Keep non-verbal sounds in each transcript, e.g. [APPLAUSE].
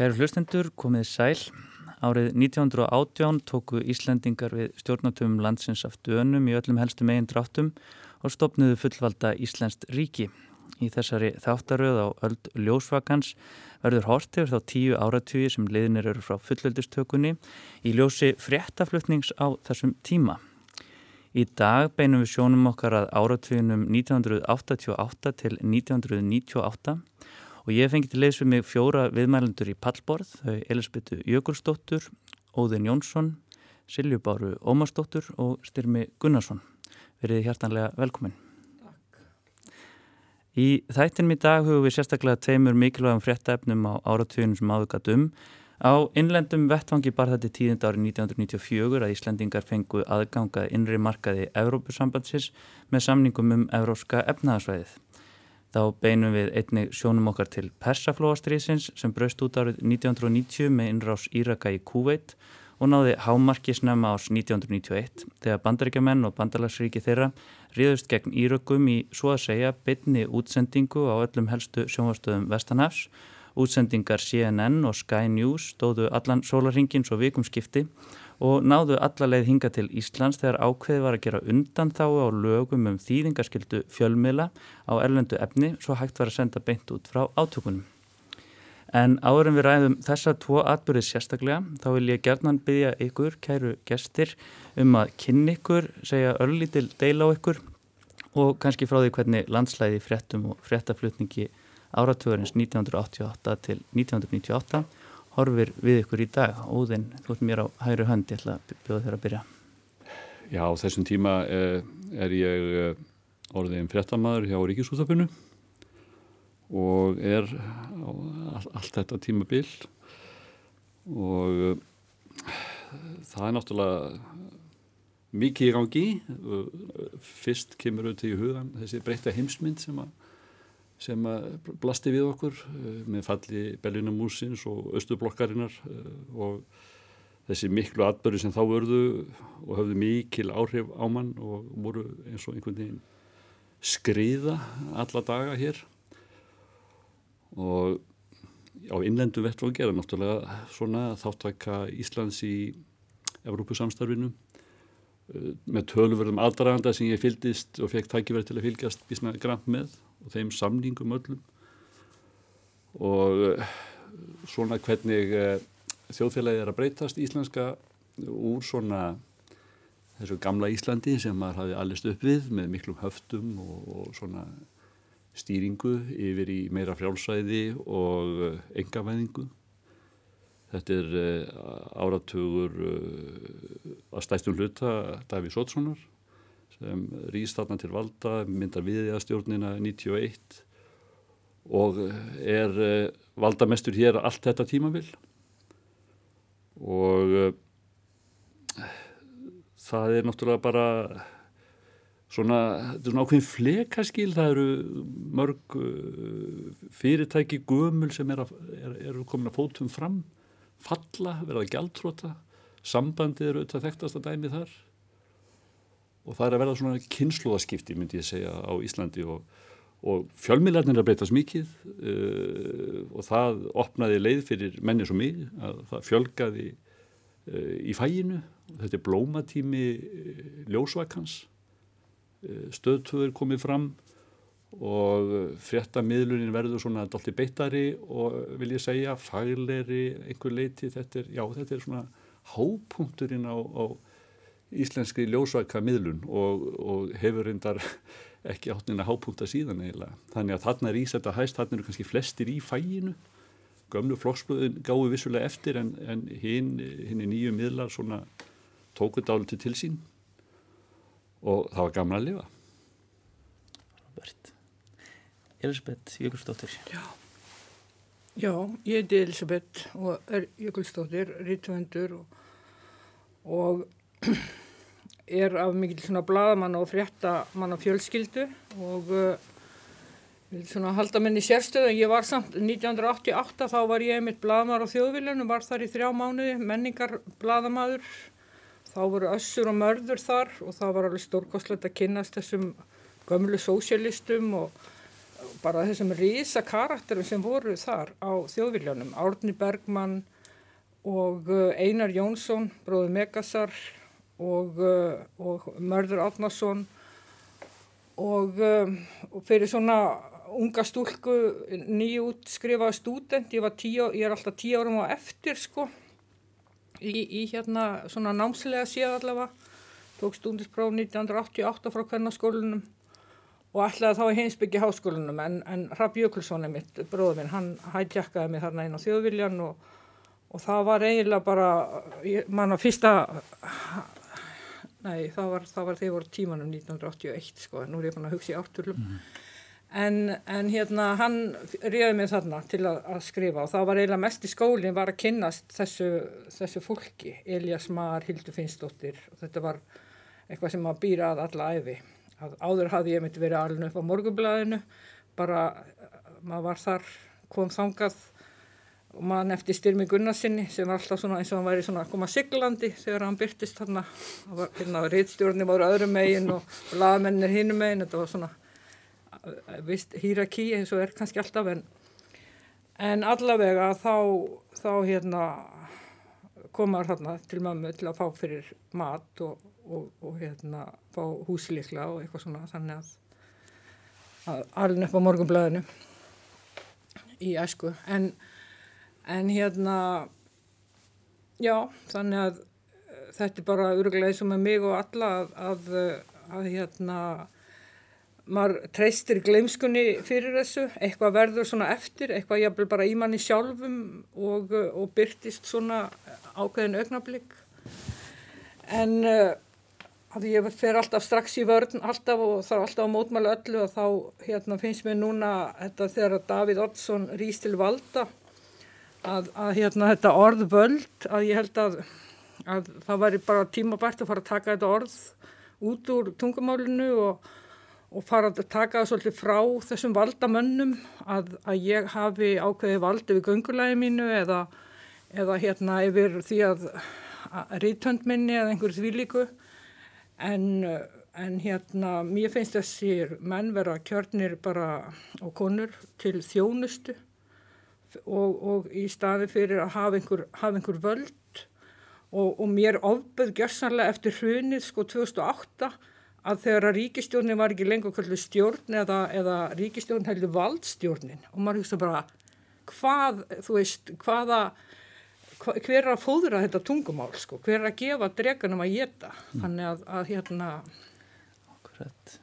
Kæru hlustendur, komið sæl. Árið 1918 tóku Íslendingar við stjórnatöfum landsins af dönum í öllum helstu megin dráttum og stopnuðu fullvalda Íslenskt ríki. Í þessari þáttaröð á öld ljósvakans verður hortið þá tíu áratugir sem liðinir eru frá fullveldistökunni í ljósi fréttaflutnings á þessum tíma. Í dag beinum við sjónum okkar að áratuginum 1988 til 1998 og ég fengi til leiðs við mig fjóra viðmælendur í pallborð, þau Elisbyttu Jökulsdóttur, Óðin Jónsson, Siljubáru Ómarsdóttur og Styrmi Gunnarsson. Verið hjartanlega velkominn. Í þættinum í dag hugum við sérstaklega tveimur mikilvægum fréttaefnum á áratuginum sem áðugat um. Á innlendum vettvangi bar þetta tíðind árið 1994 að Íslandingar fengu aðgangað innri markaði Evrópusambandsins með samningum um Evrópska efnaðarsvæðið. Þá beinum við einnig sjónum okkar til Persaflóastriðsins sem braust út árið 1990 með innrás Íraka í Kúveit og náði hámarki snemma ás 1991 þegar bandaríkjamenn og bandalagsríki þeirra ríðust gegn Írökkum í svo að segja bytni útsendingu á öllum helstu sjónvastöðum Vestanhafs. Útsendingar CNN og Sky News stóðu allan sólarhingin svo vikumskipti og náðu allarleið hinga til Íslands þegar ákveði var að gera undan þá á lögum um þýðingarskildu fjölmiðla á erlendu efni svo hægt var að senda beint út frá átökunum. En áður en við ræðum þessa tvo atbyrðið sérstaklega, þá vil ég gerðnan byggja ykkur, kæru gestir, um að kynni ykkur, segja örlítil deila á ykkur og kannski frá því hvernig landslæði fréttum og fréttaflutningi áratugurins 1988 til 1998 horfir við ykkur í dag. Óðinn, þú ert mér á hægri hönd, ég ætla að bjóða þér að byrja. Já, þessum tíma eh, er ég eh, orðin fréttamaður hjá Ríkisútafinu og er á allt þetta tímabil og uh, það er náttúrulega mikið í gangi fyrst kemur auðvitað í hugan þessi breytta heimsmynd sem að sem blasti við okkur uh, með falli Bellinamúsins og Östublokkarinnar uh, og þessi miklu atbyrju sem þá vörðu og höfðu mikil áhrif á mann og voru eins og einhvern veginn skriða alla daga hér. Og á innlendu vettfangi er það náttúrulega svona þáttaka Íslands í Evrópusamstarfinu uh, með tölverðum aðdraganda sem ég fyldist og fekk tækifæri til að fylgjast bísna grann með og þeim samningum öllum og uh, svona hvernig uh, þjóðfélagið er að breytast íslenska úr svona þessu gamla Íslandi sem maður hafi allist upp við með miklum höftum og, og svona stýringu yfir í meira frjálsæði og engavæðingu. Þetta er áratugur að stæstum hluta Daví Sotssonar sem rýst þarna til valda, myndar viðið að stjórnina 91 og er uh, valdamestur hér allt þetta tímavill og það er náttúrulega bara svona, þetta er svona ákveðin flekaskil, það eru mörg fyrirtæki gömul sem eru er, er komin að fótum fram, falla, verða gjaldtróta, sambandi eru auðvitað þekktast að dæmi þar og það er að verða svona kynnslóðaskipti myndi ég segja á Íslandi. Og, og fjölmiðlarnir er að breytast mikið uh, og það opnaði leið fyrir menni svo mig að það fjölgaði uh, í fæinu, þetta er blómatími uh, ljósvakans. Eh, stöðtöður komið fram og fréttamiðlunin verður svona dalti beittari og vil ég segja fagleri einhver leiti. Þetta er, já þetta er svona hápunkturinn á, á íslenski ljósvækka miðlun og, og hefur reyndar ekki áttin að hápunta síðan eiginlega. Þannig að þarna er ísætt að hæst, þarna eru kannski flestir í fæginu gömlu flokksblöðin gáði vissulega eftir en, en hinn hin er nýju miðlar svona tókuð dáliti til sín. Og það var gaman að lifa. Robert. Elisabeth Jökulsdóttir. Já, Já ég heiti Elisabeth og er Jökulsdóttir rítuvendur og, og [CLEARS THROAT] er af mikil svona bladamann og fréttamann og fjölskyldu og uh, vil svona halda minni sérstöðu ég var samt 1988 þá var ég einmitt bladamæður á þjóðviljunum var þar í þrjá mánuði menningar bladamæður þá voru össur og mörður þar og það var alveg stórkostlegt að kynast þessum gömlu sósialistum og bara þessum rísa karakterum sem voru þar á þjóðviljanum, Árni Bergmann og uh, Einar Jónsson, bróður Megasar og, uh, og Mörður Átnarsson og, um, og fyrir svona unga stúlku nýjútskrifaða stúdent, ég, ég er alltaf tíu árum á eftir sko. Í, í hérna svona námslega séð allavega, tók stúndinspróf 1988 frá kvennarskólinum og ætlaði þá í heimsbyggi háskólinum en, en Rapp Jökulsson er mitt, bróður minn, hann hættjakkaði mig þarna inn á þjóðviljan og og það var eiginlega bara, manna fyrsta, nei það var, það var þegar voru tímanum 1981 sko, nú er ég fann að hugsa í átturlum, mm. en, en hérna hann ríði mig þarna til að, að skrifa og það var eiginlega mest í skólinn var að kynnast þessu, þessu fólki, Elias Mar, Hildur Finnsdóttir og þetta var eitthvað sem maður býra að alla æfi. Að áður hafði ég myndi verið alveg upp á morgublaðinu, bara maður var þar, kom þangað og mann eftir Styrmi Gunnarsinni sem var alltaf svona eins og hann væri svona að koma siglandi þegar hann byrtist þarna. Hérna reittstjórnir voru öðrum megin og lagamennir hinnum megin. Þetta var svona eh, vist hýrakí eins og er kannski alltaf en, en allavega þá, þá hérna komaður þarna til mömmu til að fá fyrir mat og, og, og hérna fá húslikla og eitthvað svona þannig að, að alveg upp á morgunblöðinu í æsku. En en hérna já, þannig að eh, þetta er bara öruglega eins og með mig og alla að, að, að hérna maður treystir gleimskunni fyrir þessu, eitthvað verður svona eftir, eitthvað jafnvel bara í manni sjálfum og, og byrtist svona ákveðin augnablík en að ég fer alltaf strax í vörn alltaf og þarf alltaf að mótmæla öllu og þá hérna, finnst mér núna þetta þegar Davíð Oddsson rýst til valda að, að hérna þetta orð völd að ég held að, að það væri bara tímabært að fara að taka þetta orð út úr tungumálinu og, og fara að taka það svolítið frá þessum valdamönnum að, að ég hafi ákveði valdi við göngulægi mínu eða, eða hérna yfir því að rítöndminni eða einhverju þvílíku. En, en hérna mér finnst þessir menn vera kjörnir bara og konur til þjónustu og, og í staði fyrir að hafa einhver, hafa einhver völd og, og mér ofböð gjörsanlega eftir hrunið sko 2008 að þegar að ríkistjórnin var ekki lengur kvöldu stjórn eða, eða ríkistjórn heldur valdstjórnin. Og maður hugsa bara hvað, þú veist, hvaða hva, hver er að fóðra þetta tungumál sko, hver er að gefa dreganum að geta, mm. þannig að, að hérna Akkurat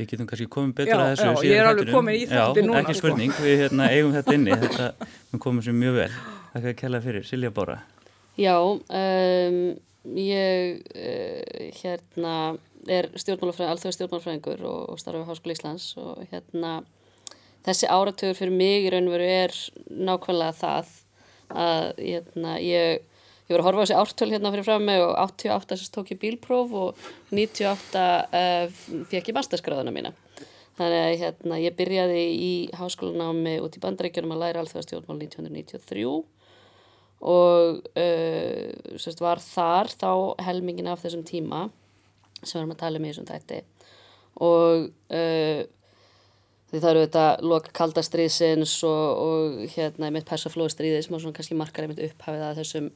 Við getum kannski komið betur já, að þessu. Já, ég er alveg komið í þetta núna. Ekki sko. spurning, sko. við hérna, eigum þetta inni, þetta við komum sér mjög vel. Það kan ég kella fyrir. Silja Bóra. Já, um, ég uh, hérna er stjórnmálafræðingur, alþjóð stjórnmálafræðingur og, og starfa á Háskóla Íslands og hérna þessi áratögur fyrir mig í raun og veru er nákvæmlega það að hérna, ég ég var að horfa á þessi ártöl hérna fyrir fram með og 88 sérst tók ég bílpróf og 98 uh, fekk ég masterskráðuna mína. Þannig að hérna, ég byrjaði í háskólanámi út í bandaríkjunum að læra alþjóðastjórnmál 1993 og uh, sérst var þar þá helmingin af þessum tíma sem við erum að tala um í þessum tætti og uh, því það eru þetta loka kaldastriðsins og, og hérna mitt persaflóðstriði sem á svona kannski margar einmitt upphafið að þessum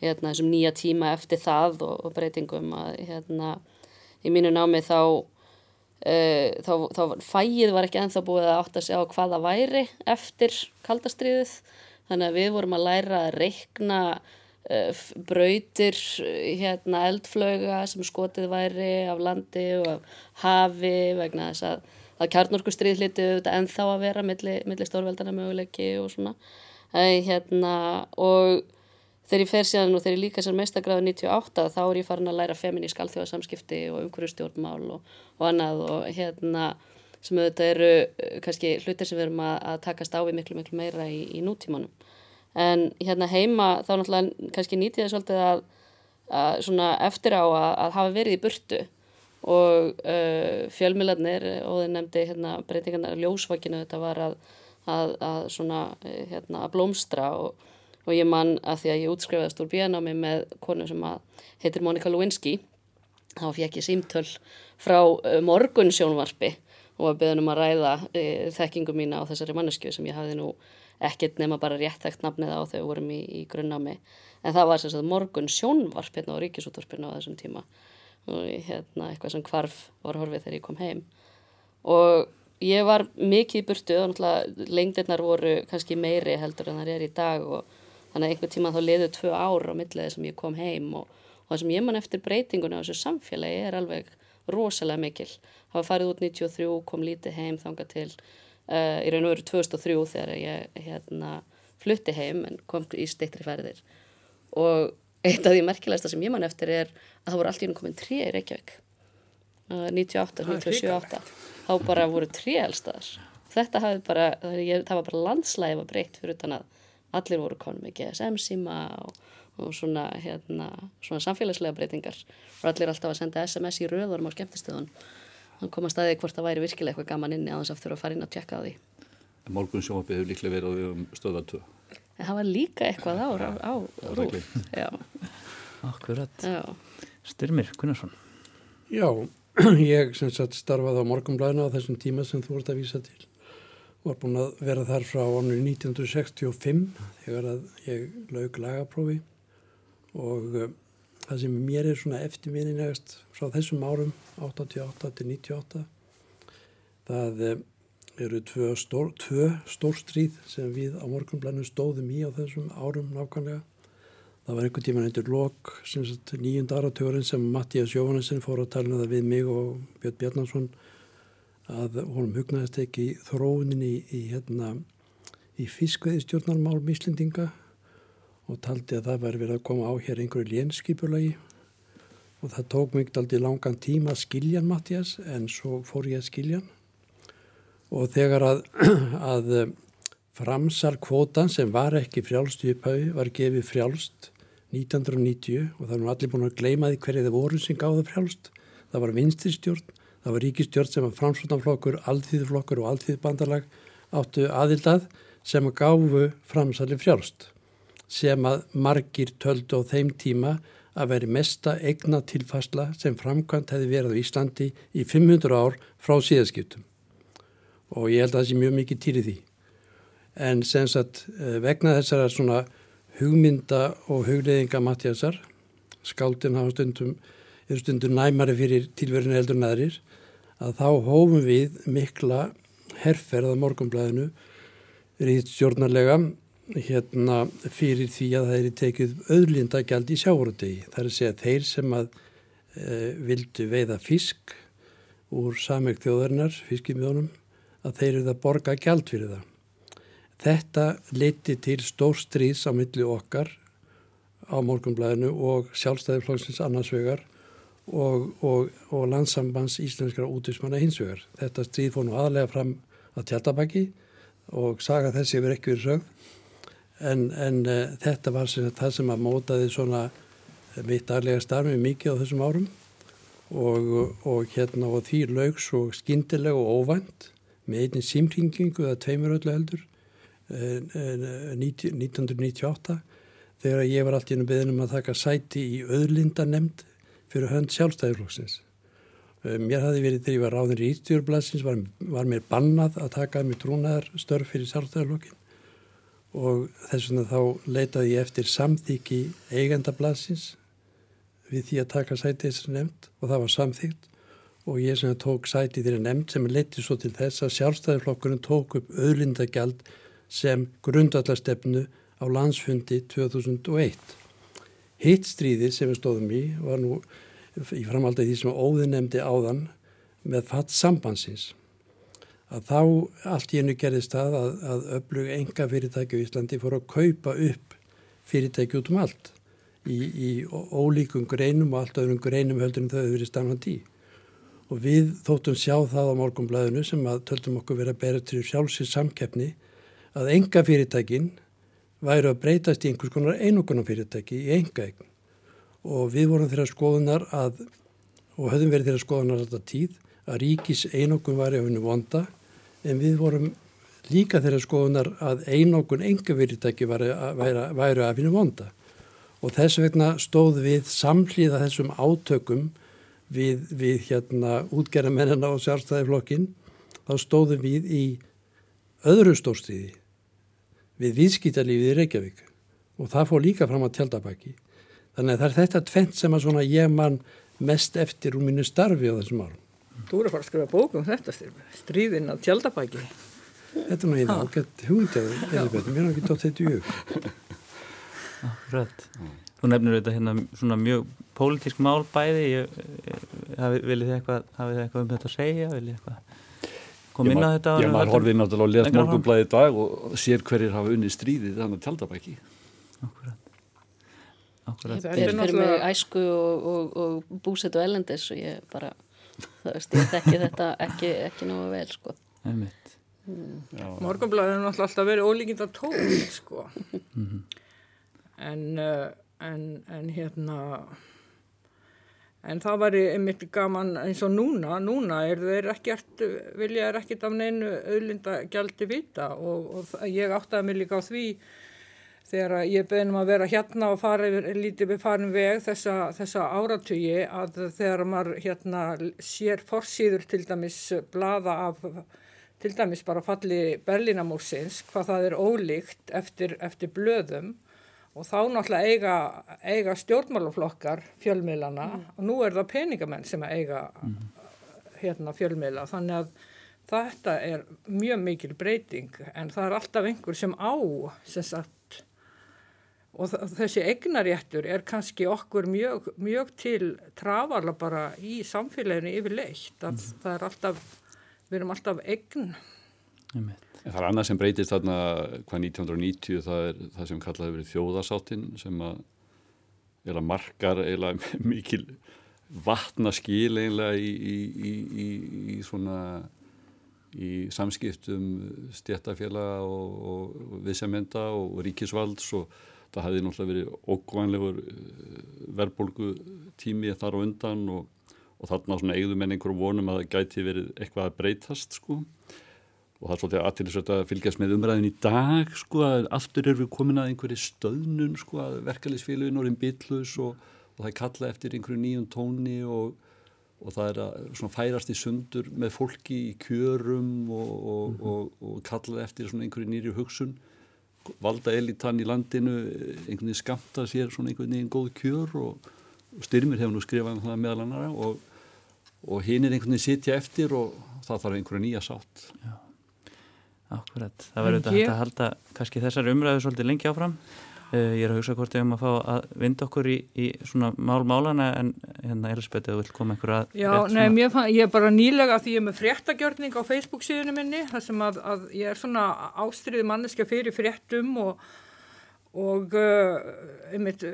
hérna, þessum nýja tíma eftir það og, og breytingum að hérna, í mínu námi þá, uh, þá, þá fæið var ekki enþá búið að átta sig á hvaða væri eftir kaldastriðið þannig að við vorum að læra að reikna uh, brautir hérna, eldflöga sem skotið væri af landi og af hafi vegna þess að, að kjarnorkustrið hlitið ennþá að vera millir milli stórveldana möguleiki og svona. Uh, hérna, og þegar ég fer síðan og þegar ég líka sér meistagráðu 98 þá er ég farin að læra feminísk alþjóðarsamskipti og umhverju stjórnmál og, og annað og hérna sem auðvitað eru eh, kannski hlutir sem við erum að, að takast á við miklu miklu meira í, í nútímanum. En hérna heima þá náttúrulega kannski nýtið það svolítið að, að svona eftir á að, að hafa verið í burtu og uh, fjölmiðlarnir og þeir nefndi hérna breytingarna ljósvakinu þetta var að svona eh, hérna að blómstra og og ég man að því að ég útskrifaðist úr bíanámi með konu sem heitir Monika Lewinsky þá fekk ég símtöl frá uh, morgun sjónvarpi og að beða um að ræða e, þekkingu mína á þessari mannesku sem ég hafði nú ekkert nema bara rétt þekkt nafnið á þegar við vorum í, í grunnámi. En það var sem sagt morgun sjónvarp hérna á ríkisútvarpinu á þessum tíma. Og hérna eitthvað sem kvarf var horfið þegar ég kom heim. Og ég var mikið í burtu og náttúrulega lengdirnar voru kannski meiri heldur en það er í dag og þannig að einhver tíma þá liðu tvö ár á milliði sem ég kom heim og, og það sem ég man eftir breytingunni á þessu samfélagi er alveg rosalega mikil. Var farið út 93, kom lítið heim þanga til uh, í raun og veru 2003 þegar ég hérna, flutti heim en kom í steittri færðir og eitt af því merkilegsta sem ég man eftir er að það voru allt í húnum komin trí í Reykjavík. Uh, 98, 97, 98 þá bara voru trí elstaðar þetta hafði bara, það var bara landslægi var breytt fyrir utan að allir voru konum með GSM síma og, og svona, hérna, svona samfélagslega breytingar. Og allir alltaf að senda SMS í röðurum á skemmtistöðun þannig koma staðið hvort það væri virkilega eitthvað gaman inni þess aftur að fara inn að tjekka á því. Morgun sjónvapið hefur líklega verið á um stöðartöð En það var líka eitthvað á, á, á rúf Akkurat. Styrmir Gunnarsson. Já, [CLEARS THROAT] ég sem sagt starfaði á morgunblæna á þessum tíma sem þú vart að vísa til var búin að vera þar frá ánur 1965 þegar að ég laug lagaprófi. Og uh, það sem mér er svona eftirminnilegast frá þessum árum 88 til 98 það uh, eru tvö, stór, tvö stórstríð sem við á morgunblænu stóðum í á þessum árum nákvæmlega. Það var einhvern tíman eitthvað lok nýjunda áratugurinn sem Mattías Jóhannesson fór að tala um það við mig og Björn Bjarnarsson að honum hugnaðist ekki þróunin í, í, hérna, í fiskveðistjórnarmál mislendinga og taldi að það væri verið að koma á hér einhverju lénskipulagi. Og það tók mig aldrei langan tíma að skilja hann Mattias en svo fór ég að skilja hann. Og þegar að, [CLEARS THROAT] að framsal kvotan sem var ekki frjálst í upphau var gefið frjálst 1990 og það er nú allir búin að gleima því hverju það voru sem gáða frjálst. Það var vinstirstjórn Það var ríkistjórn sem var framsvöldnaflokkur, alþýðflokkur og alþýðbandalag áttu aðildað sem að gáfu framsali frjálst sem að margir töldu á þeim tíma að veri mesta egna tilfasla sem framkvæmt hefði verið á Íslandi í 500 ár frá síðaskiptum. Og ég held að það sé mjög mikið týrið því. En sem sagt eh, vegna þessara svona hugmynda og hugleðinga Mattiasar, skáldin hafa stundum eru stundur næmari fyrir tilverinu heldur neðrir að þá hófum við mikla herrferð að morgunblæðinu rít stjórnarlega hérna fyrir því að er tekið öðlindagjald í sjáurutegi. Það er að segja að þeir sem að e, vildu veiða fisk úr samvegt þjóðarinnar, fiskimjónum, að þeir eru það borga gjald fyrir það. Þetta liti til stórstrís á milli okkar á morgunblæðinu og sjálfstæðiflóksins annarsvegar og, og, og landsambands íslenskara útvísmanna hinsvegar. Þetta stríð fór nú aðlega fram að tjaldabæki og saga þessi hefur ekki verið sögð en, en uh, þetta var sem, það sem að mótaði svona eh, mitt daglega starfi mikið á þessum árum og, og hérna og því laugs og skindilega og óvænt með einni símringingu eða tveimur öllu heldur uh, 1998 þegar ég var allt í ennum beðinum að taka sæti í öðlinda nefnd fyrir hönd sjálfstæðiflokksins. Eh, mér hafi verið þegar ég var ráðin í Ístjórnbladsins var, var mér bannað að taka með trúnaðar störf fyrir sjálfstæðiflokkin og þess vegna þá leitaði ég eftir samþyggi eigendabladsins við því að taka sæti þessari nefnd og það var samþygt og ég sem tók sæti þeirri nefnd sem leiti svo til þess að sjálfstæðiflokkurinn tók upp auðlindagjald sem grundallarstefnu á landsfundi 2001. Hitt stríði sem við stóðum í var nú í framhaldið því sem óðin nefndi áðan með fatt sambansins. Að þá allt í hennu gerðist það að, að öflug enga fyrirtæki á Íslandi fór að kaupa upp fyrirtæki út um allt í, í ólíkum greinum og allt öðrum greinum höldur en þau hefur verið stannandi í. Og við þóttum sjá það á morgumblæðinu sem að töldum okkur verið að bera til sjálfsins samkeppni að enga fyrirtækinn væru að breytast í einhvers konar einogunar fyrirtæki í enga eign og við vorum þeirra skoðunar að, og höfðum verið þeirra skoðunar alltaf tíð, að ríkis einogun væri á hennu vonda. En við vorum líka þeirra skoðunar að einogun enga fyrirtæki væri, væri, væri af hennu vonda. Og þess vegna stóð við samhlýða þessum átökum við, við hérna útgerðamennina og sjálfstæðiflokkin þá stóðum við í öðru stórstiði við viðskýtarlífið í Reykjavík og það fór líka fram á tjaldabæki. Þannig að það er þetta tvent sem að svona ég mann mest eftir úr mínu starfi á þessum árum. Þú eru að fara að skrifa bókum þetta stríðin á tjaldabæki. Þetta er nú eina ágætt hugmyndaði, Elisabeth, mér er ekki tótt þetta í hug. Rætt. Þú nefnir þetta hérna svona mjög pólitísk mál bæði, ég, ég, viljið þið eitthvað, hafið þið eitthvað um þetta að segja, viljið eitthvað koma inn á þetta? Já, maður horfið náttúrulega og lest morgunblæði dag og sér hverjir hafa unni stríðið þannig að tjaldabæki. Akkurat. Akkurat. Þetta er fyrir mig æsku og, og, og búset og ellendis og ég bara, það veist, ég þekki þetta ekki, ekki náðu vel, sko. Mm. Morgunblæðin er náttúrulega alltaf verið ólíkind að tól, sko. -hmm. En... Uh, en, en hérna en það var einmitt gaman eins og núna, núna er þeir ekkert, vilja er ekkert af neinu auðlinda gjaldi vita og, og ég áttaði mig líka á því þegar ég beðnum að vera hérna og fara yfir, lítið við farin veg þessa, þessa áratögi að þegar maður hérna sér forsýður til dæmis blaða af til dæmis bara falli Berlínamúsins hvað það er ólíkt eftir, eftir blöðum og þá náttúrulega eiga, eiga stjórnmálaflokkar fjölmiðlana mm. og nú er það peningamenn sem eiga mm. hérna fjölmiðla þannig að þetta er mjög mikil breyting en það er alltaf einhver sem á sem sagt og þessi egnaréttur er kannski okkur mjög, mjög til trafala bara í samfélaginu yfirleitt mm. það er alltaf við erum alltaf egn Ég veit En það er annað sem breytist þarna hvað 1990 það er það sem kallaði verið þjóðarsáttin sem að, að markar [LAUGHS] mikil vatnaskil eiginlega í, í, í, í svona í samskiptum stjættafélaga og, og viðsemenda og ríkisvalds og það hefði náttúrulega verið ógvænlegur eh, verðbólgu tími þar á undan og, og þarna svona eigðum en einhverjum vonum að það gæti verið eitthvað að breytast sko og það er svolítið aðtilisvægt að fylgjast með umræðin í dag sko að aftur er við komin að einhverju stöðnun sko að verkefliðsfélagin orðin byllus og, og það er kalla eftir einhverju nýjum tóni og, og það er að svona færast í sundur með fólki í kjörum og, mm -hmm. og kalla eftir einhverju nýri hugsun. Valda elitann í landinu einhvern veginn skamta sér svona einhvern veginn góð kjör og styrmir hefur nú skrifað um það meðal annara og hinn er einhvern veginn sitja eftir og það þarf einhverja nýja sátt. Já Akkurat, það verður þetta ég... að halda kannski þessar umræðu svolítið lengi áfram. Uh, ég er að hugsa hvort ég um að fá að vinda okkur í, í svona mál-málana en hérna Elisabeth, þú vilt koma einhver að Já, nei, mér fann, ég er bara nýlega því ég er með fréttagjörning á Facebook síðunum minni þar sem að, að ég er svona ástriði manneska fyrir fréttum og og uh, einmitt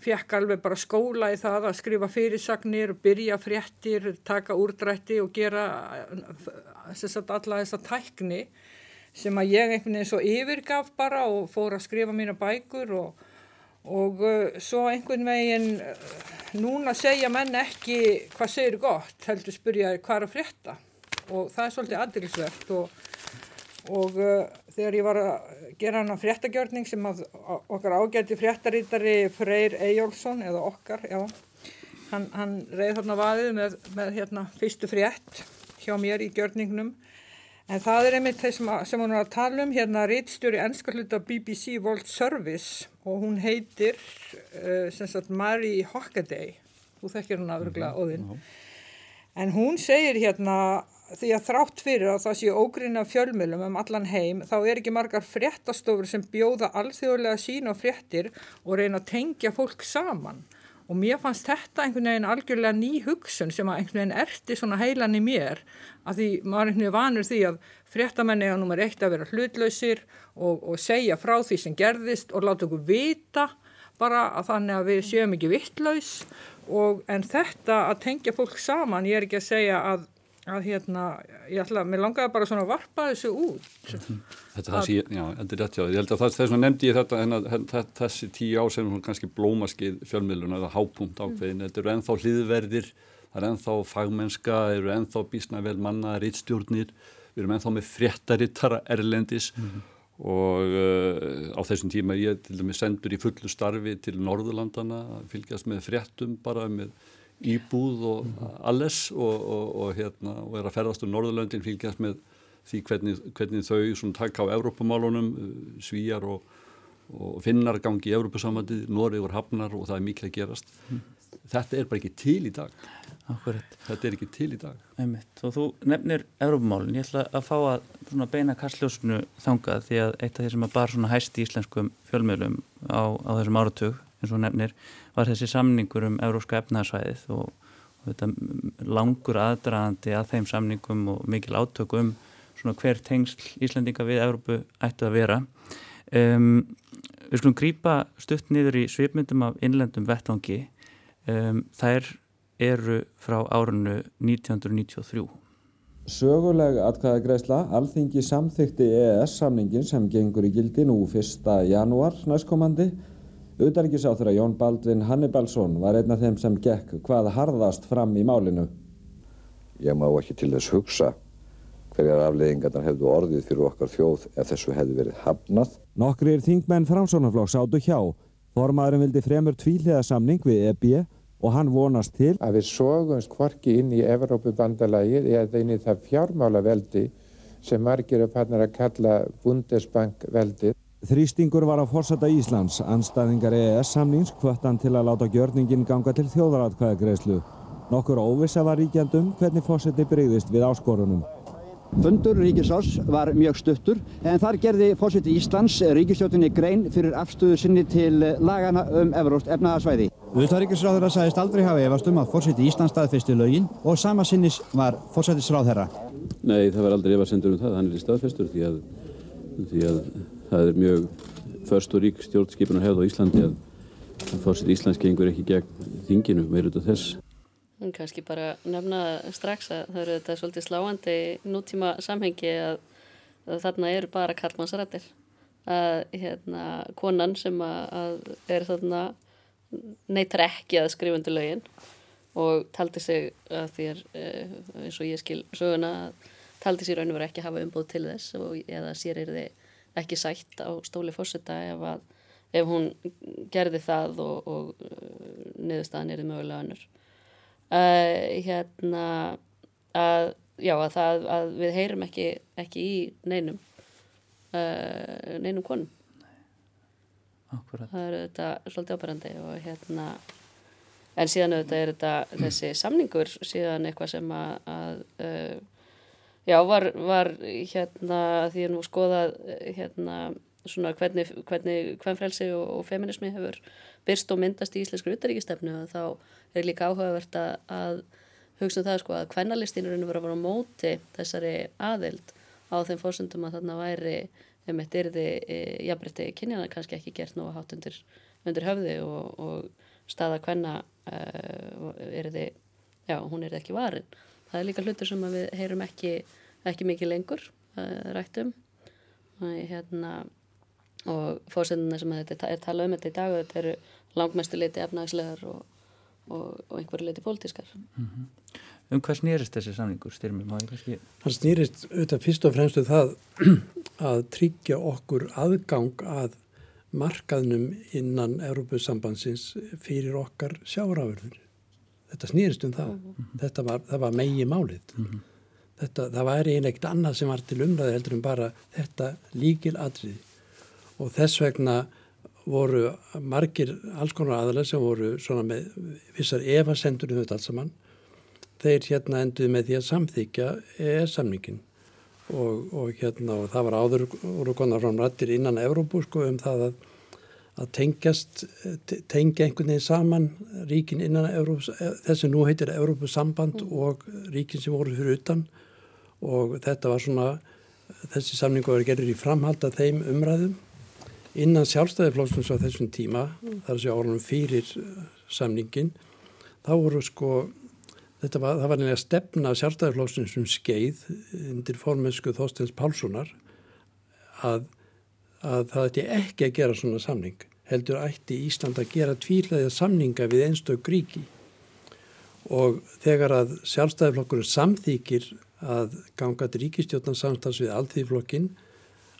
fekk alveg bara skóla í það að skrifa fyrirsagnir, byrja fréttir, taka úrdrætti og gera þess að alla þessa tækni sem að ég einhvern veginn svo yfirgaf bara og fór að skrifa mína bækur og, og uh, svo einhvern veginn uh, núna segja menn ekki hvað segir gott, heldur spyrja hvað er að frétta? Og það er svolítið aðdilsvert og, og uh, þegar ég var að gera hana fréttagjörning sem að okkar ágæti fréttarítari Freyr Eyjólfsson eða okkar, já, hann, hann reyð þarna vaðið með, með hérna fyrstu frétt hjá mér í gjörningnum En það er einmitt þeir sem, hún er að tala um, hérna rítstjóri ennska hluta BBC World Service og hún heitir uh, sem sagt Mary Hockaday, þú þekkir hún aðruglega mm -hmm. óðinn. En hún segir hérna því að þrátt fyrir að það sé ógrinna fjölmjölum um allan heim þá er ekki margar fréttastofur sem bjóða alþjóðlega sín og fréttir og reyna að tengja fólk saman og mér fannst þetta einhvern veginn algjörlega ný hugsun sem að einhvern veginn erti svona heilan í mér. Að því maður einhvern veginn vanur því að fréttamenni er nummer eitt að vera hlutlausir og, og segja frá því sem gerðist og láta okkur vita bara að þannig að við séum ekki vittlaus og en þetta að tengja fólk saman, ég er ekki að segja að að hérna, ég ætla, mér langaði bara svona að varpa þessu út Þetta það sé, já, þetta er rétt já ég held að það, þess að nefndi ég þetta en að þessi tíu ár sem hún kannski blómaskið fjölmiðluna eða hápunkt ákveðin mm. þetta eru ennþá hlýðverðir, það er ennþá fagmennska, það eru ennþá bísna vel manna rittstjórnir, við erum ennþá með fréttarittara erlendis mm. og uh, á þessum tíma ég til dæmis sendur í fullu starfi til Norðurlandana, fylgjast með fréttum bara með íbúð og alles og, og, og, hérna, og er að ferðast um Norðurlöndin fylgjast með því hvernig, hvernig þau taka á Evrópumálunum, svíjar og, og finnar gangi í Evrópusamandi, Norið voru hafnar og það er mikil að gerast. Mm. Þetta er bara ekki til í dag. Akkurat. Þetta er ekki til í dag. Einmitt. Og þú nefnir Európamálun. Ég ætla að fá að beina kastljósunu þangað því að eitt af því sem að bar svona hæst í íslenskum fjölmiðlum á, á þessum áratug, eins og nefnir, var þessi samningur um Európska efnaðsvæðið og, og þetta langur aðdraðandi að þeim samningum og mikil átökum svona hver tengsl Íslandinga við Európu ættu að vera. Um, við skulum grýpa stutt niður í svipmyndum af innlendum vettvangi. Um, er eru frá árunnu 1993. Söguleg atkvæðagreisla alþingi samþykti EES-samningin sem gengur í gildi nú 1. janúar næstkomandi. Utanrikiðsáþur að Jón Baldvin Hannibalsson var einn af þeim sem gekk hvað harðast fram í málinu. Ég má ekki til þess hugsa hverjar afleiðingarnar hefðu orðið fyrir okkar þjóð ef þessu hefðu verið hafnað. Nokkrir þingmenn framsónaflokks áttu hjá. Formaðurinn vildi fremur tvíliða samning við EBI og hann vonast til að við sógumst hvorki inn í Evrópubandalagið eða inn í það fjármálaveldi sem margir er fannar að kalla Bundesbankveldi. Þrýstingur var á fórsata Íslands, anstæðingar EES samnings hvöttan til að láta gjörningin ganga til þjóðaratkvæðagreislu. Nokkur óvisa var ríkjandum hvernig fórseti breyðist við áskorunum. Fundur Ríkisás var mjög stuttur en þar gerði fórseti Íslands Ríkistjótinni grein fyrir afstöðu sinni til lagana um Evróst efnaðarsvæði. Uðvitaðríkisráðherra sagðist aldrei hafa efast um að fórseti Íslands staðfesti lögin og sama sinnis var fórsetisráðherra. Nei, það var aldrei efasendur um það, hann er í staðfestur því að, því að það er mjög först og rík stjórnskipunar hefð á Íslandi að fórseti Íslands gengur ekki gegn þinginu meir út af þess. Kanski bara nefna strax að það eru þetta svolítið sláandi nútíma samhengi að, að þarna eru bara kallmannsrættir að hérna konan sem að, að er þarna neytar ekki að skrifa undir lögin og taldi sig að er eh, eins og ég skil söguna taldi sér raun og verið ekki að hafa umbúð til þess og, eða sér er þið ekki sætt á stóli fórseta ef, ef hún gerði það og, og eh, niðurstaðan er þið mögulega önnur uh, hérna að, já, að, það, að við heyrum ekki, ekki í neinum uh, neinum konum Akkurat. það eru þetta svolítið ábærandi og hérna en síðan auðvitað er þetta þessi samningur síðan eitthvað sem að, að uh, já var, var hérna því að nú skoðað hérna svona hvernig, hvernig hvern frelsi og, og feminismi hefur byrst og myndast í íslensku utaríkistefnu og þá er líka áhugavert að, að hugsa um það sko að kvennalistínurinn voru að vera á móti þessari aðild á þeim fórsöndum að þarna væri um eitt erði e, jafnbrytti kynjana kannski ekki gert nú að hátt undir, undir höfði og, og staða kvenna e, erði, já hún erði ekki varin. Það er líka hlutur sem við heyrum ekki, ekki mikið lengur rættum hérna og fórsenduna sem þetta er talað um þetta í dag þetta eru langmestu leiti efnagslegar og, og, og einhverju leiti pólitískar mm -hmm. Um hvað snýrist þessi samningur styrmi? Kannski... Hann snýrist auðvitað fyrst og fremstu um það [CLEARS THROAT] að tryggja okkur aðgang að markaðnum innan Európusambansins fyrir okkar sjáraverður þetta snýrist um það mm -hmm. þetta var, var megi málið mm -hmm. þetta, það var einlegt annað sem var til umræði heldur en bara þetta líkil atriði og þess vegna voru margir alls konar aðalega sem voru svona með vissar evasendur um þetta alls saman þeir hérna enduði með því að samþykja EES-samningin og, og hérna og það var áður voru konar frá rættir innan Európu sko um það að, að tengjast tengja einhvern veginn saman ríkin innan Európu þessi nú heitir Európu samband mm. og ríkin sem voru fyrir utan. Og þetta var svona þessi samningu var gerður í framhald að þeim umræðum innan sjálfstæðiflóksins á þessum tíma, þar sé árunum fyrir uh, samningin, þá voru sko, þetta var, það var nefnilega stefna sjálfstæðiflóksins um skeið undir formensku Þóstens Pálssonar að, að það ætti ekki að gera svona samning. Heldur ætti Ísland að gera tvílaðið samninga við einstök ríki og þegar að sjálfstæðiflokkurinn samþýkir að ganga til ríkistjórnarsamstans við alltíðflokkin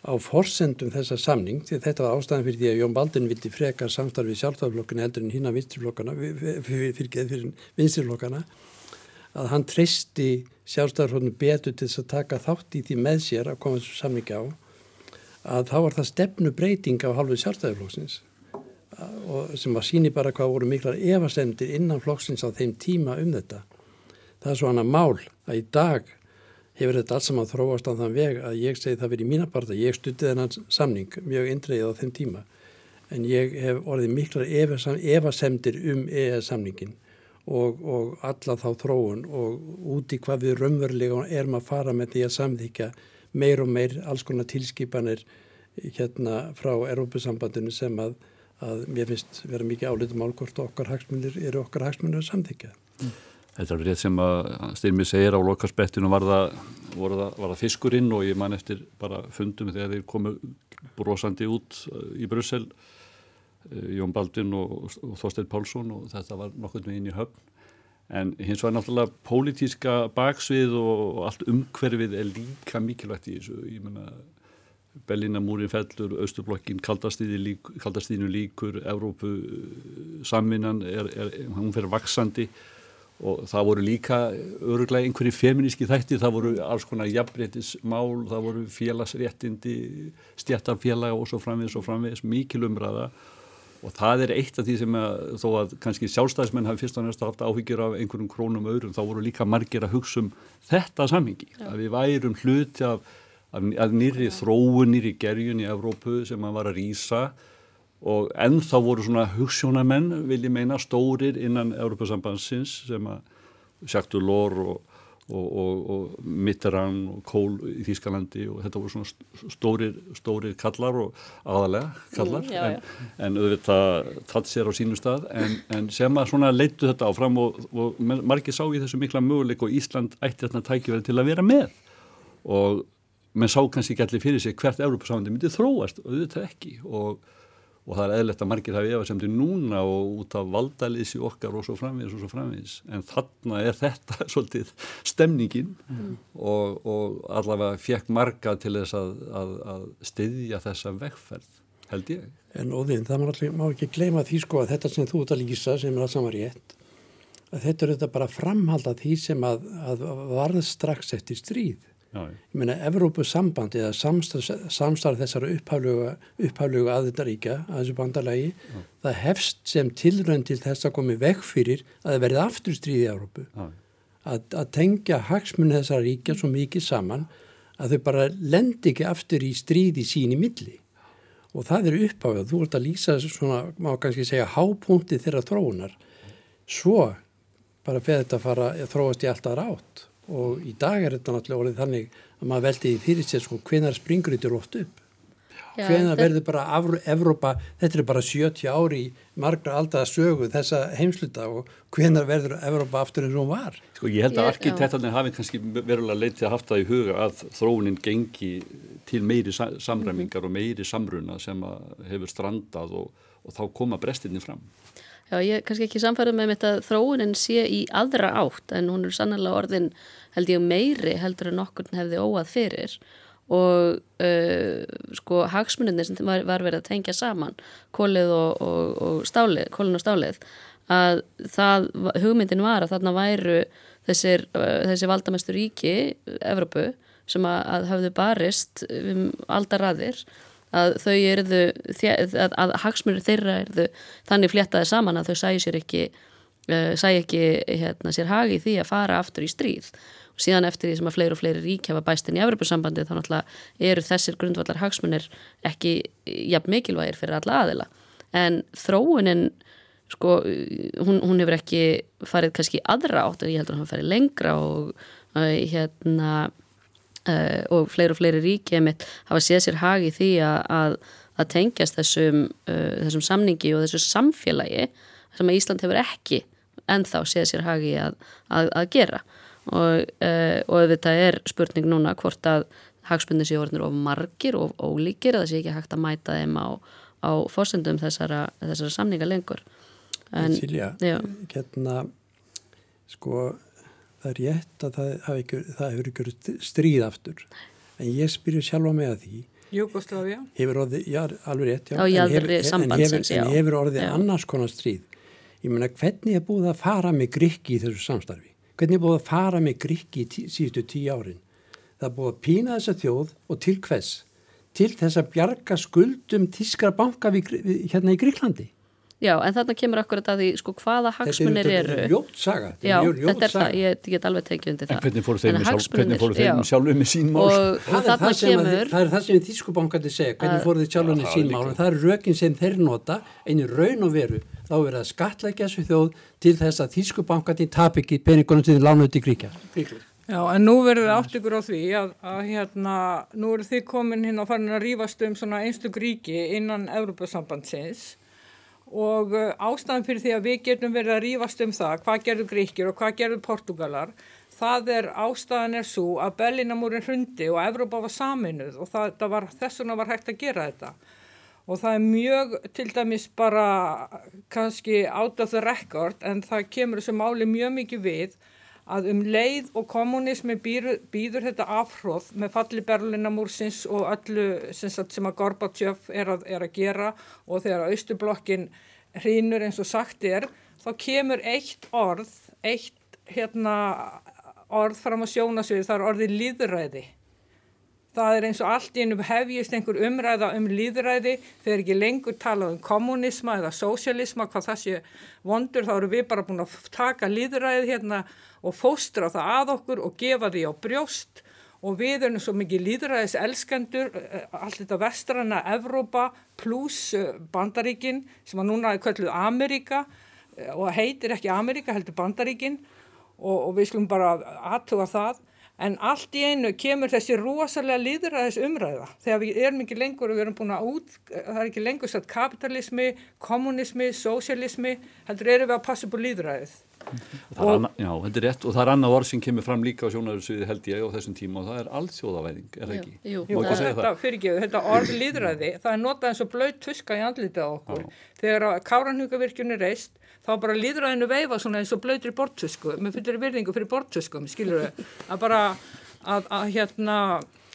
á forsendum þessa samning, því þetta var ástæðan fyrir því að Jón Baldin vildi freka samstarfið sjálfstaflokkuna heldur en hinn að vinstriflokkana, fyrir, fyrir vinstriflokkana, að hann treysti sjálfstæðarflóknum betur til þess að taka þátt í því með sér að koma þessu samlingi á að þá var það stefnu breyting á halvu sjálfstæðarflóksins og sem var síni bara hvað voru miklar efasendir innan flokksins á þeim tíma um þetta. Það er svo hana mál að í dag hefur þetta alls saman þróast á þann veg að ég segi það verið í mína parta, ég stutti þennan samning mjög indreið á þeim tíma en ég hef orðið miklar efasemdir um EES samningin og, og alla þá þróun og úti hvað við raunverulega erum að fara með því að samþykja meir og meir alls konar tilskipanir hérna frá Európusambandinu sem að að mér finnst vera mikið álitum álgórt og okkar hagsmunir eru okkar hagsmunir að samþykja. Mm. Þetta er rétt sem að Styrmi segir á lokarspettinu var það, var það fiskurinn og ég man eftir bara fundum þegar þeir komu brosandi út í Brussel eh, Jón Baldin og, og Þorstein Pálsson og þetta var nokkur með inn í höfn en hins var náttúrulega pólitíska baksvið og allt umhverfið er líka mikilvægt í þessu, ég menna Berlínamúrin fellur, Östublokkin, kaldastíðinu lík, líkur, Evrópu er, er, hún fer vaksandi og það voru líka öruglega einhverju feminíski þætti, það voru alls konar jafnbreytismál, það voru félagsréttindi, stjættarfélaga og svo framvegis og framvegis, mikil umræða og það er eitt af því sem að, þó að kannski sjálfstæðismenn hafi fyrst og næst haft áhyggjur af einhverjum krónum öðrum, þá voru líka margir að hugsa um þetta samhengi, Já. að við værum hluti af að nýri þróun, nýri gerjun í Evrópu sem að var að rýsa og ennþá voru svona hugssjónamenn, vil ég meina, stórir innan Evrópasambansins sem að Jacques Delors og, og, og, og Mitterrand og Kohl í Þýskalandi og þetta voru svona stórir, stórir kallar og aðalega kallar mm, já, já. en, en auðvitað tatt sér á sínu stað. En, en sem að svona leittu þetta áfram og margir sá í þessu mikla möguleik og Ísland ætti þarna tækifæri til að vera með. Og menn sá kannski ekki allir fyrir sig hvert Európa-sándi myndi þróast og auðvitað ekki. Og, og það er eðlert að margir hafi efasemdi núna og út af valdalýsi okkar og svo framvegis og svo framvegis en þarna er þetta [LAUGHS] svolítið stemningin mm. og, og allavega fekk marga til þess að, að, að styðja þessa vegferð held ég. En óðinn, það má, allir, má ekki gleyma því sko að þetta sem þú ert að lýsa sem er að saman rétt að þetta er þetta bara framhald að því sem að, að varð strax eftir stríð Ég meina, Evrópusambandi eða samstarf, samstarf þessara upphafluga aðeitaríkja að þessu bandalagi, Já. það hefst sem tilrönd til þess að komi vekk fyrir að það verði aftur stríði í Evrópu. Að, að tengja hagsmunni þessara ríkja svo mikið saman að þau bara lendi ekki aftur í stríði sín í milli. Og það er upphafið, þú ert að lýsa svona, má kannski segja, hápunkti þeirra þróunar. Svo bara feð þetta að fara að þróast í alltaf rátt og í dag er þetta náttúrulega orðið þannig að maður veldi í fyrir sér sko hvenar springur þetta rótt upp? Já, hvenar verður bara Evrópa, þetta er bara 70 ári í margra aldaða sögu þessa heimsluta og hvenar verður Evrópa aftur eins og hún var? Sko ég held að arkitektarnir hafi kannski verulega leitið að haft það í huga að þróunin gengi til meiri samræmingar mm -hmm. og meiri samruna sem hefur strandað og, og þá koma brestinni fram Já, ég er kannski ekki samfærið með þetta þróunin sé í aðra átt en hún er sannlega orðin held ég meiri heldur en okkur hefði óað fyrir. Og uh, sko hagsmuninni sem var, var verið að tengja saman kólið og, og, og stálið, kólin og stálið að það, hugmyndin var að þarna væru þessir, uh, þessi valdamestur ríki, Evropu sem að, að hafðu barist um aldaraðir að þau erðu, að, að hagsmurður þeirra erðu þannig fléttaði saman að þau sæði sér ekki uh, sæði ekki hérna, sér hagi því að fara aftur í stríð. Og síðan eftir því sem að fleiri og fleiri rík hafa bæst inn í Evropasambandi þá náttúrulega eru þessir grundvallar hagsmunir ekki jafn mikilvægir fyrir alla aðila. En þróunin sko, hún, hún hefur ekki farið kannski aðra átt og ég heldur að hann farið lengra og uh, hérna uh, og fleiri og fleiri ríki mitt hafa séð sér hagi því að, að tengjast þessum, uh, þessum samningi og þessu samfélagi sem að Ísland hefur ekki ennþá séð sér hagi að, að, að gera. Og, uh, og þetta er spurning núna hvort að hagsmunni séu orðinir of margir og ólíkir að það sé ekki hægt að mæta þeim á, á fórsendum þessara, þessara samninga lengur. En, Silja, hérna sko það er rétt að það, ykkur, það hefur ykkur stríð aftur en ég spyrju sjálfa með að því Júkosláfja hefur orðið, já, alveg rétt já, en, hefur, en, hefur, en hefur orðið já. annars konar stríð ég menna hvernig er búið að fara með grikki í þessu samstarfi hvernig er búið að fara með Gríki í tí, síðustu tíu árin? Það er búið að pína þessa þjóð og til hvers? Til þess að bjarga skuldum tískra banka við, við, hérna í Gríklandi. Já, en þarna kemur akkurat að því, sko, hvaða hagsmunir eru. Þetta er ljótt saga. Já, þetta er það, ég get alveg tekið undir það. En hvernig fóru þeim sjálf, sjálfur með sín mál? Og, og þarna kemur... Að, það er það sem þýskubankandi segja, hvernig fóru þeim sjálfur með sín mál, en það er rökin sem þeir nota, einu raun og veru, þá verður það skatlækja þessu þjóð til þess að þýskubankandi tap ekki peningunum til lánuði gríkja. Já, en nú verður það átt ykkur á því að, að hérna, nú eru þið komin hérna og farin að rýfast um svona einstug ríki innan Európa-sambandsins og uh, ástæðan fyrir því að við getum verið að rýfast um það hvað gerður Gríkir og hvað gerður Portugalar það er ástæðan er svo að Bellinamúrin hrundi og Evrópa var saminuð og það, það var, þessuna var hægt að gera þetta. Og það er mjög til dæmis bara kannski out of the record en það kemur þessu máli mjög mikið við að um leið og kommunismi býður, býður þetta afhróð með falli Berlinamúrsins og öllu sem, sem að Gorbachev er að, er að gera og þegar Austublokkin hrínur eins og sagt er, þá kemur eitt orð, eitt hérna, orð fram á sjónasvið, það er orðið líðræði. Það er eins og allt í ennum hefjist einhver umræða um líðræði þegar ekki lengur talað um kommunisma eða sósialisma, hvað það sé vondur, þá eru við bara búin að taka líðræði hérna og fóstra það að okkur og gefa því á brjóst. Og við erum svo mikið líðræðis elskendur, eh, allt þetta vestrana Evrópa pluss eh, Bandaríkin sem að núna er kölluð Amerika eh, og heitir ekki Amerika heldur Bandaríkin. Og, og við skulum bara aðtuga það En allt í einu kemur þessi rosalega líðræðis umræða þegar við erum ekki lengur og við erum búin að út, það er ekki lengur satt kapitalismi, kommunismi, sósialismi, heldur erum við að passa á líðræðið. Anna, já, þetta er rétt og það er annað orð sem kemur fram líka á sjónaröðsviði held ég á þessum tíma og það er allsjóðavæðing, er það ekki? Jú, jú það þetta fyrirgeðu, þetta orð líðræði, það er notað eins og blöyt tuska í andlitið á okkur. Já. Þegar Káranhugavirkjun er reist, þá bara líðræðinu veifa svona eins og blöytri bortusku, með fyrir virðingu fyrir bortuskum, skilur við, að bara að, að hérna,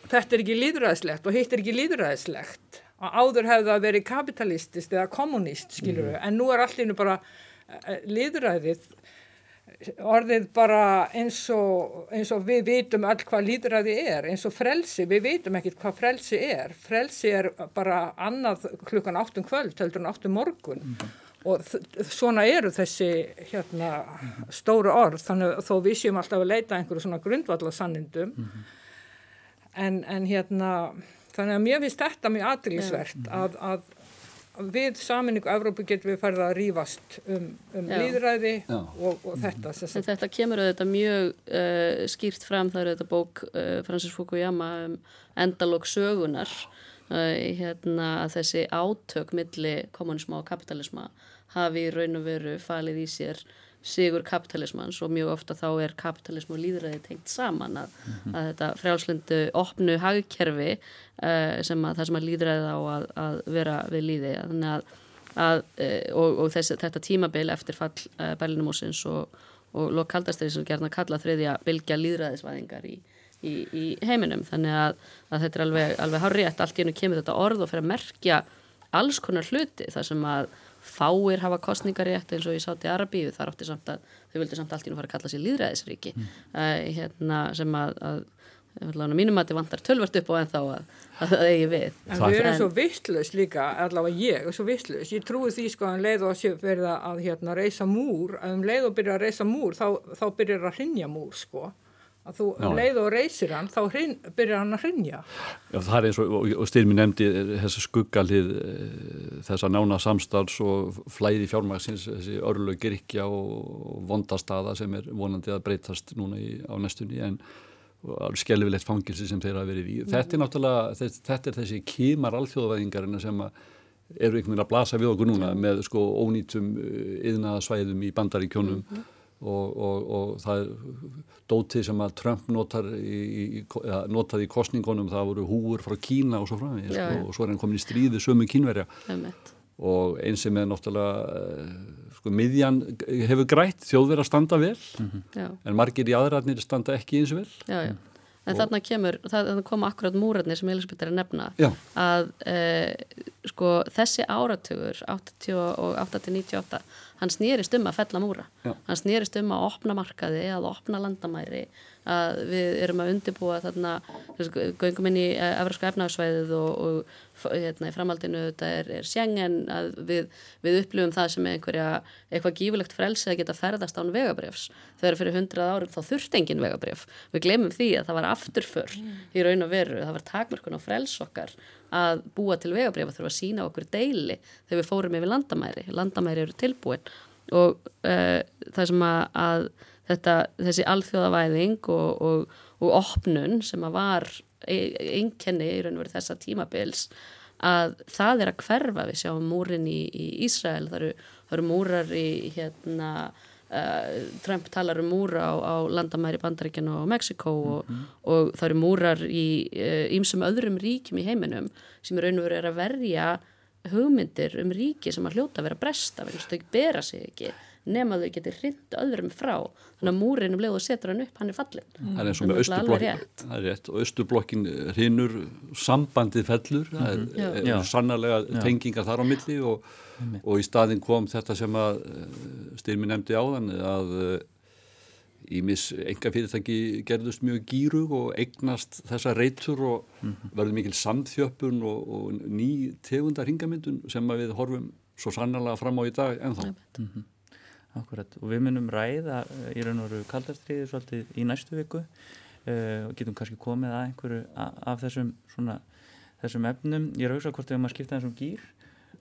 þetta er ekki líðræðislegt og hitt er ekki líðræðislegt að áður hefði það verið kapitalistist eða kommunist, skilur við, mm. en nú er allir bara eh, líðræðið orðið bara eins og, eins og við vitum all hvað líðræði er, eins og frelsi, við vitum ekkert hvað frelsi er. Frelsi er bara annað klukkan áttum kvöld, heldur en áttum morgun mm. Og svona eru þessi hérna, stóru orð, þannig þó við séum alltaf að leita einhverju svona grundvallasannindum mm -hmm. en, en hérna, þannig að mér finnst þetta mjög aðriðsvert mm -hmm. að, að við saminningu Evrópu getum við farið að rýfast um, um líðræði og, og þetta. En þetta kemur auðvitað mjög uh, skýrt fram, það er auðvitað bók uh, Francis Fukuyama um endalók sögunar uh, hérna að þessi átök milli kommunisma og kapitalisma hafi raun og veru falið í sér sigur kapitalismans og mjög ofta þá er kapitalism og líðræði tengt saman að, mm -hmm. að þetta frjálslindu opnu hagkerfi uh, sem að það sem að líðræði á að, að vera við líði að, að, uh, og, og þess, þetta tímabil eftir fall uh, Berlinumúsins og, og lokaldastæri sem gerðna kalla þriðja bylgja líðræðisvæðingar í, í, í heiminum. Þannig að þetta er alveg, alveg hárétt allt í hennu kemur þetta orð og fyrir að merkja alls konar hluti þar sem að fáir hafa kostningarétt eins og ég sátt í Arabíu þar átti samt að þau vildi samt allt í nú fara að kalla sér líðræðisríki mm. uh, hérna, sem að, að mínum að þetta vantar tölvert upp á en þá að, að það eigi við. En við erum svo vittlust líka, allavega ég er svo vittlust, ég trúi því sko að um leið og að verða að hérna, reysa múr að um leið og byrja að reysa múr þá, þá byrjar að hrinja múr sko að þú Já. leið og reysir hann þá hrin, byrjar hann að hrinja Já það er eins og, og, og styrmi nefndi þessu skuggalið þessa nána samstarfs og flæði fjármagsins, þessi örlu girkja og vondastada sem er vonandi að breytast núna í, á næstunni en skellifilegt fangilsi sem þeirra verið í. Þetta er náttúrulega þetta, þetta er þessi kímar alþjóðvæðingarinn sem að eru einhvern veginn að blasa við okkur núna með sko ónýtum yðnaðasvæðum í bandaríkjónum mm -hmm og, og, og það er dótið sem að Trump notar í, ja, notaði í kostningunum það voru húur frá Kína og svo fram sko, og svo er hann komin í stríði sömu kínverja. Og eins sem er náttúrulega eh, sko miðjan hefur grætt þjóðverð að standa vel mm -hmm. en margir í aðræðnir standa ekki eins vel. Já, já. En þarna kemur, það koma akkurat múrarnir sem Elisabeth er að nefna. Já. að e, sko þessi áratugur 80 og 80-98 hann snýrist um að fella múra. Já. hann snýrist um að opna markaði að opna landamæri að við erum að undibúa þarna göngum inn í Evraska efnagsvæðið og, og hérna, í framhaldinu þetta er, er sjengen að við, við upplifum það sem einhverja eitthvað gífulegt frelsi að geta ferðast án vegabrefs þegar fyrir hundrað árum þá þurft engin vegabref við glemum því að það var afturför í raun og veru, það var takmörkun á frels okkar að búa til vegabref að þurfa að sína okkur deili þegar við fórum yfir landamæri. Landamæri eru tilbúin. Og uh, það sem að, að þetta, þessi alþjóðavæðing og, og, og opnun sem að var einkenni í raun og veru þessa tímabils að það er að hverfa. Við sjáum múrin í, í Ísrael það eru, það eru múrar í hérna uh, Trump talar um múra á, á landamæri Bandaríkjana og Mexiko og, mm -hmm. og það eru múrar í ýmsum uh, öðrum ríkjum í heiminum sem í raun og veru er að verja hugmyndir um ríki sem að hljóta að vera bresta, vegna þau bera sig ekki nema þau getur hrind öðrum frá. Þannig að múrin um leið og setur hann upp hann er fallin mm. það er eins og með austurblokkin það er rétt. Og austurblokkin hrinnur sambandið fellur mm -hmm. það er, er, er sannarlega tengingar þar á milli og, og í staðin kom þetta sem að eh, styrmi nefndi á þann að ímis enga fyrirtæki gerðust mjög gýrug og eignast þessa reytur og mm -hmm. verður mikil samþjöppun og, og ný tegundar hingamyndun sem við horfum svo sannarlega fram á í dag ennþá mm -hmm. Akkurat, og við munum ræða í raun og veru kaldarstriði svolítið í næstu viku uh, og getum kannski komið að einhverju af þessum, svona, þessum efnum. Ég er auðvitað hvort við erum að skipta þessum gýr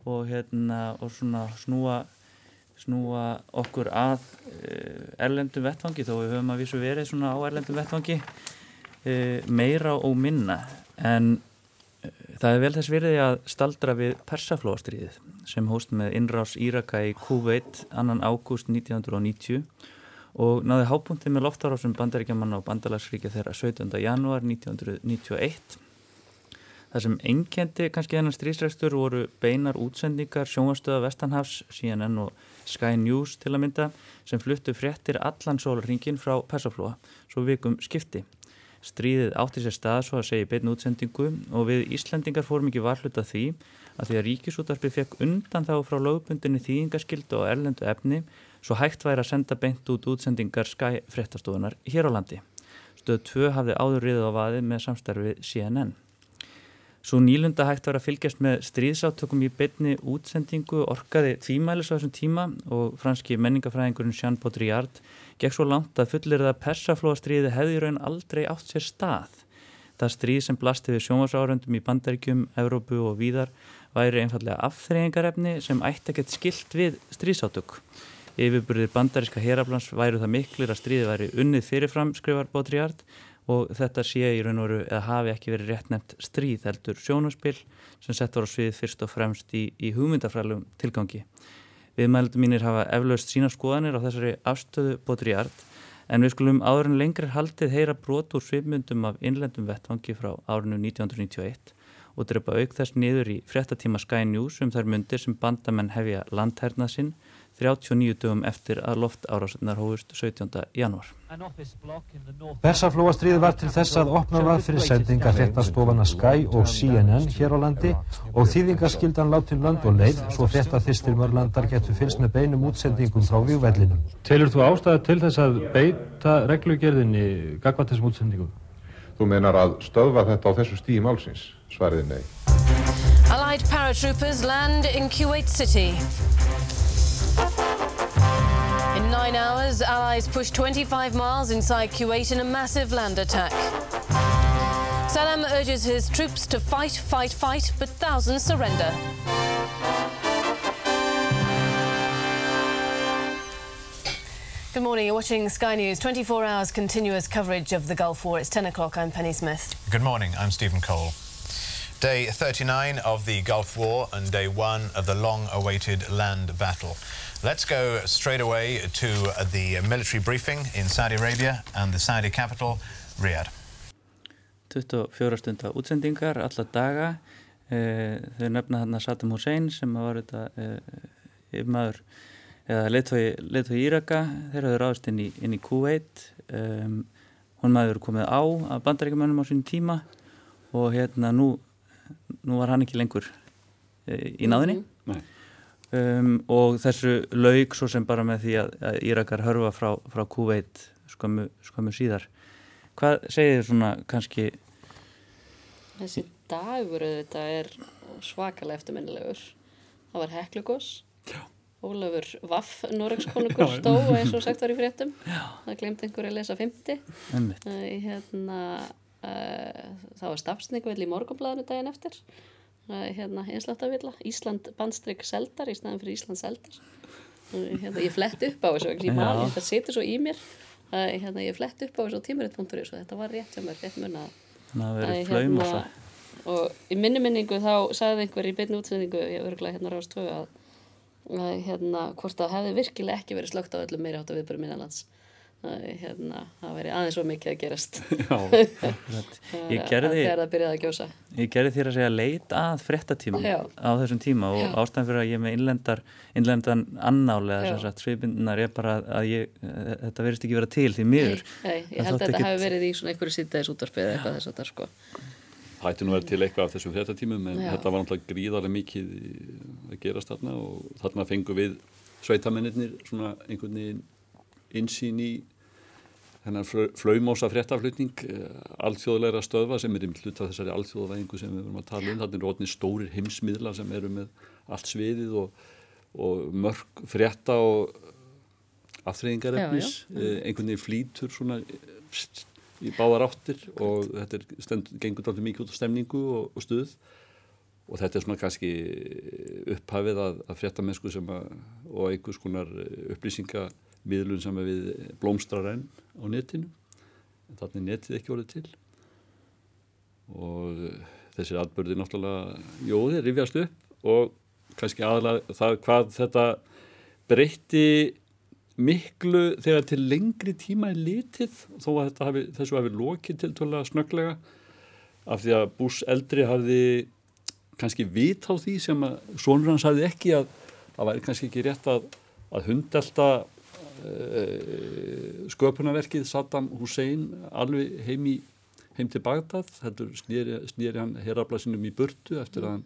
og, hérna, og svona snúa, snúa okkur að uh, erlendum vettvangi þó við höfum að vísu verið svona á erlendum vettvangi uh, meira og minna en Það er vel þess virði að staldra við persaflóastriðið sem hóst með innrás Íraka í Kuveit annan ágúst 1990 og náði hápunkti með loftarásum bandaríkjaman á bandalagsríkja þeirra 17. janúar 1991. Það sem einkendi kannski þennan strísrækstur voru beinar útsendingar sjónastöða Vestanhafs, CNN og Sky News til að mynda sem fluttu fréttir allan sólringin frá persaflóa svo vikum skipti. Stríðið átti sér stað svo að segja beinu útsendingu og við Íslandingar fórum ekki varhluta því að því að ríkisútarpið fekk undan þá frá lögbundinni þýðingaskildu og erlendu efni svo hægt væri að senda beint út útsendingar skæ fréttastofunar hér á landi. Stöð 2 hafði áður riðið á vaði með samstarfið CNN. Svo nýlunda hægt var að fylgjast með stríðsáttökum í beinni útsendingu orkaði tvímælis á þessum tíma og franski menningafræðingurinn Jean Baudrillard gekk svo langt að fullir það persaflóastriði hefði raun aldrei átt sér stað. Það stríð sem blasti við sjónvarsáröndum í bandaríkjum, Evrópu og víðar væri einfallega afþreyingarefni sem ætti geta skilt við stríðsátök. Yfirburðir bandaríska heraflans væru það miklir að stríði væri unnið fyrirfram, skrifar Baudrillard og þetta sé í raun og veru eða hafi ekki verið rétt nefnt stríð heldur sjónaspil sem sett var á svið fyrst og fremst í, í hugmyndafrælum tilgangi. Viðmældu mínir hafa eflaust sína skoðanir á þessari afstöðu Baudrillard en við skulum áður en lengri haldið heyra brot úr svipmyndum af innlendum vettvangi frá árinu 1991 og drepa auk þess niður í frettatíma Sky News um þær myndir sem bandamenn hefja landhernað sinn 39 dögum eftir að loft árásunar hófust 17. janúar. Persaflóastrið var til þess að opna var fyrir sendinga hrettarstofana Sky og CNN hér á landi og þýðingaskildan látin land og leið svo hrettaþistir mörlandar getur fylgst með beinum útsendingum frá vývælinum. Telur þú ástæða til þess að beita reglugerðinni gagvað þessum útsendingum? Þú meinar að stöðva þetta á þessu stíi málsins? Svariði nei. Allied paratroopers land in Kuwait City. In nine hours, Allies pushed 25 miles inside Kuwait in a massive land attack. Saddam urges his troops to fight, fight, fight, but thousands surrender. Good morning, you're watching Sky News. 24 hours continuous coverage of the Gulf War. It's 10 o'clock, I'm Penny Smith. Good morning, I'm Stephen Cole. Day 39 of the Gulf War and day one of the long-awaited land battle. Let's go straight away to the military briefing in Saudi Arabia and the Saudi capital, Riyadh. 24 stunda útsendingar, alla daga. Eh, þau nefna þarna Saddam Hussein sem var þetta eh, yfirmaður eða leittói Íraka. Þeir hafði ráðist inn í, inn í Kuwait. Um, hún maður komið á að bandaríkjumönnum á sín tíma og hérna nú, nú var hann ekki lengur e, í náðinni Nei. Um, og þessu laug svo sem bara með því að, að Írakar hörfa frá, frá Kuveit skömmu, skömmu síðar hvað segir þið svona kannski Þessi dagur auðvitað er svakalega eftirminnilegur. Það var Heklugos, Ólafur Vaff, [LAUGHS] Noregskonungur Já. stó eins og sagt var í fréttum. Það glemt einhverju að lesa 50. Einmitt. Uh, hérna, uh, það var stafsningvill í morgunblæðinu daginn eftir. Hérna, einsláttavilla, Ísland bandstrykk seldar í staðan fyrir Ísland seldar. Hérna, ég flett upp á þessu, þetta setur svo í mér. Hérna, ég flett upp á þessu tímuritt.is og þetta var rétt hjá mér, rétt að það verið flaum og hérna, og í minni minningu þá sagði einhver í beinni útsendingu, ég örgulega hérna rást tvö að, hérna, hvort það hefði virkilega ekki verið slögt á öllum meiri átt að viðbörum innanlands að, hérna, það væri aðeins svo mikið að gerast [LAUGHS] Já. Ég gerði- þegar það byrjaði að gjósa Ég gerði þér að segja leit að fréttatíma Já. á þessum tíma og Já. ástæðan fyrir að ég er með innlendar, innlendan annálega þess að svipinnar er bara að ég, þetta verðist ekki vera til því miður. Nei, ég Það held að þetta ekkit- hefði verið í svona einhverju síðdæðis útvarpið eða eitthvað þess að það sko Það ætti nú vera til eitthvað af þessum fréttatímum en Já. þetta var náttúrulega gríðarlega mikið að gerast þarna og þarna fengum við sveitamennir svona einhvern veginn insýn í þennan flaumósa fréttaflutning eh, alþjóðlegra stöðva sem er einmitt hlut af þessari alþjóðavæðingu sem við vorum að tala um. Þannig rótni stórir heimsmiðla sem eru með allt sviðið og, og mörg frétta og aftreyingarefnis. Já. Einhvern veginn flýtur svona pst, í báðar áttir og þetta er stend, gengur alltaf mikið út á stemningu og, og stuð og þetta er svona kannski upphafið að, að fréttamennsku sem að, og einhvers konar upplýsingamiðlun sem við blómstrar enn á netinu. Þannig netið ekki orðið til. Og eh, þessir atbyrði náttúrulega jóði rifjast upp og kannski aðalega það hvað þetta breytti miklu þegar til lengri tíma er litið þó að hafi, þessu hafi lokið til tóla snögglega af því að Bús eldri hafði kannski vit á því sem að sonur hans hafði ekki að það væri kannski ekki rétt að, að hundelta sköpunarverkið Saddam Hussein alveg heim, í, heim til Bagdad þetta snýri, snýri hann herrablasinum í burtu eftir að hann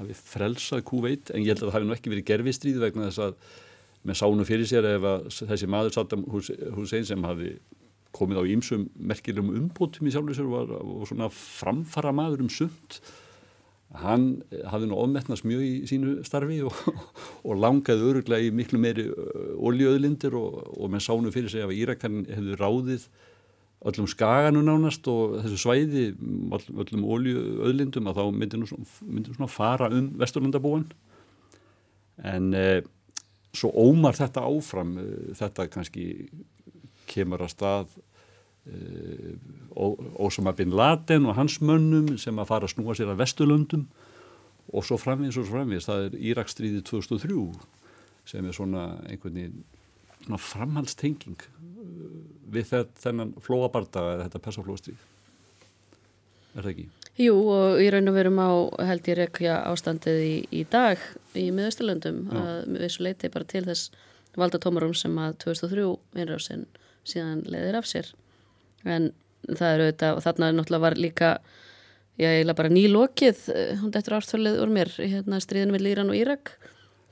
hafi frelsað Kuveit en ég held að það hafi nú ekki verið gerfistríð vegna þess að með sánu fyrir sér ef að þessi maður Saddam Hussein sem hafi komið á ímsum merkilegum umbótum í sjálfur sér var og svona framfara maður um sumt hann hafði nú ofmetnast mjög í sínu starfi og, og langaði öruglega í miklu meiri oljöðlindir og, og með sánu fyrir sig ef Írakan hefði ráðið öllum skaganu nánast og þessu svæði öll, öllum oljöðlindum að þá myndi nú svona, fara um Vesturlandabúan en eh, svo ómar þetta áfram eh, þetta kannski kemur að stað Ósama bin Laden og hans mönnum sem að fara að snúa sér að Vesturlöndum og svo framvins og svo framvins það er Írakstríði 2003 sem er svona einhvern veginn svona framhaldstenging við þennan flóabardaga eða þetta persaflóastríð. Er það ekki? Jú og í raun og verum á held ég rekja ástandið í, í dag í miðausturlöndum að við svo leiti bara til þess valda tómarum sem að 2003 innrásin síðan leiðir af sér en það eru þetta og þarna náttúrulega var líka ég eiginlega bara nýlokið hún dættur árþörlið úr mér hérna stríðinu með Líran og Írak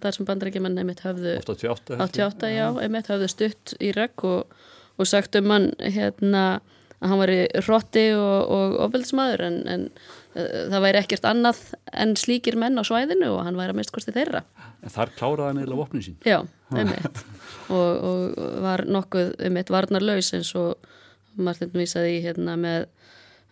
þar sem bandarækjumenn einmitt höfðu 88, 88 já, einmitt höfðu stutt Írak og, og sagt um hann hérna að hann var í hrotti og, og ofbeldismadur en, en uh, það væri ekkert annað en slíkir menn á svæðinu og hann væri að mist kosti þeirra. En þar kláraði hann eða vopnin sín. Já, einmitt. Og, og var nokkuð einmitt varnarlaus eins og Martin vísaði í hérna með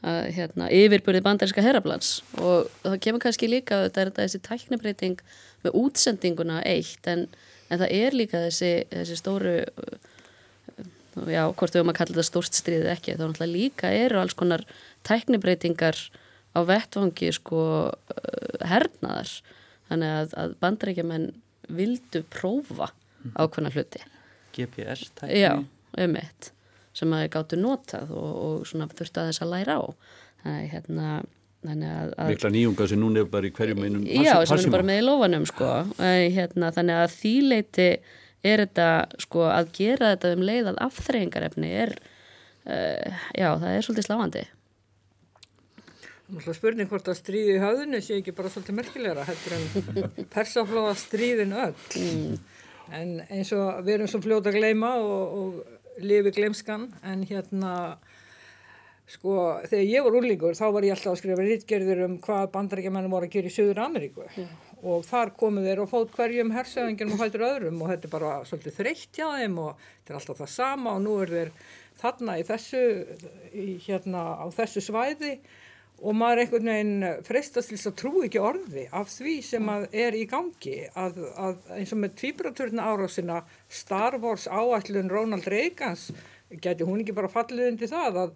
að, hérna, yfirbyrði bandarinska herraplans og það kemur kannski líka þetta er þessi tæknibreiting með útsendinguna eitt en, en það er líka þessi, þessi stóru já, hvort við höfum að kalla þetta stórt stríðið ekki, þá náttúrulega líka eru alls konar tæknibreitingar á vettvangi sko hernaðar. Þannig að, að bandaríkjaman vildu prófa ákveðna hluti. GPS tækni. Já, um eitt sem að gáttu notað og, og svona þurftu að þess að læra á það er hérna þannig að, að Mikla nýjunga sem núna er bara í hverjum einum Já, sem er bara með í lofanum sko hérna, þannig að þýleiti er þetta sko að gera þetta um leið að afþreyingarefni er uh, já, það er svolítið sláandi Það er spurning hvort að stríði í höfðinu sé ekki bara svolítið merkilegra heldur en [LAUGHS] persaflóa stríðin öll. Mm. En eins og við erum svo fljóta að gleyma og, og lifi gleymskan en hérna sko þegar ég var úrlingur þá var ég alltaf að skrifa rítgerður um hvað bandarækjamennum voru að gera í Suður Ameríku yeah. og þar komu þeir og fótt hverjum hersöðingum og hættur öðrum og þetta er bara svolítið þreytt hjá þeim og þetta er alltaf það sama og nú er þeir þarna í þessu, í, hérna á þessu svæði og maður einhvern veginn freistast til að trú ekki orði af því sem er í gangi að, að eins og með tvíbraturna árásina Star Wars áætlun Ronald Reagans geti hún ekki bara fallið undir það að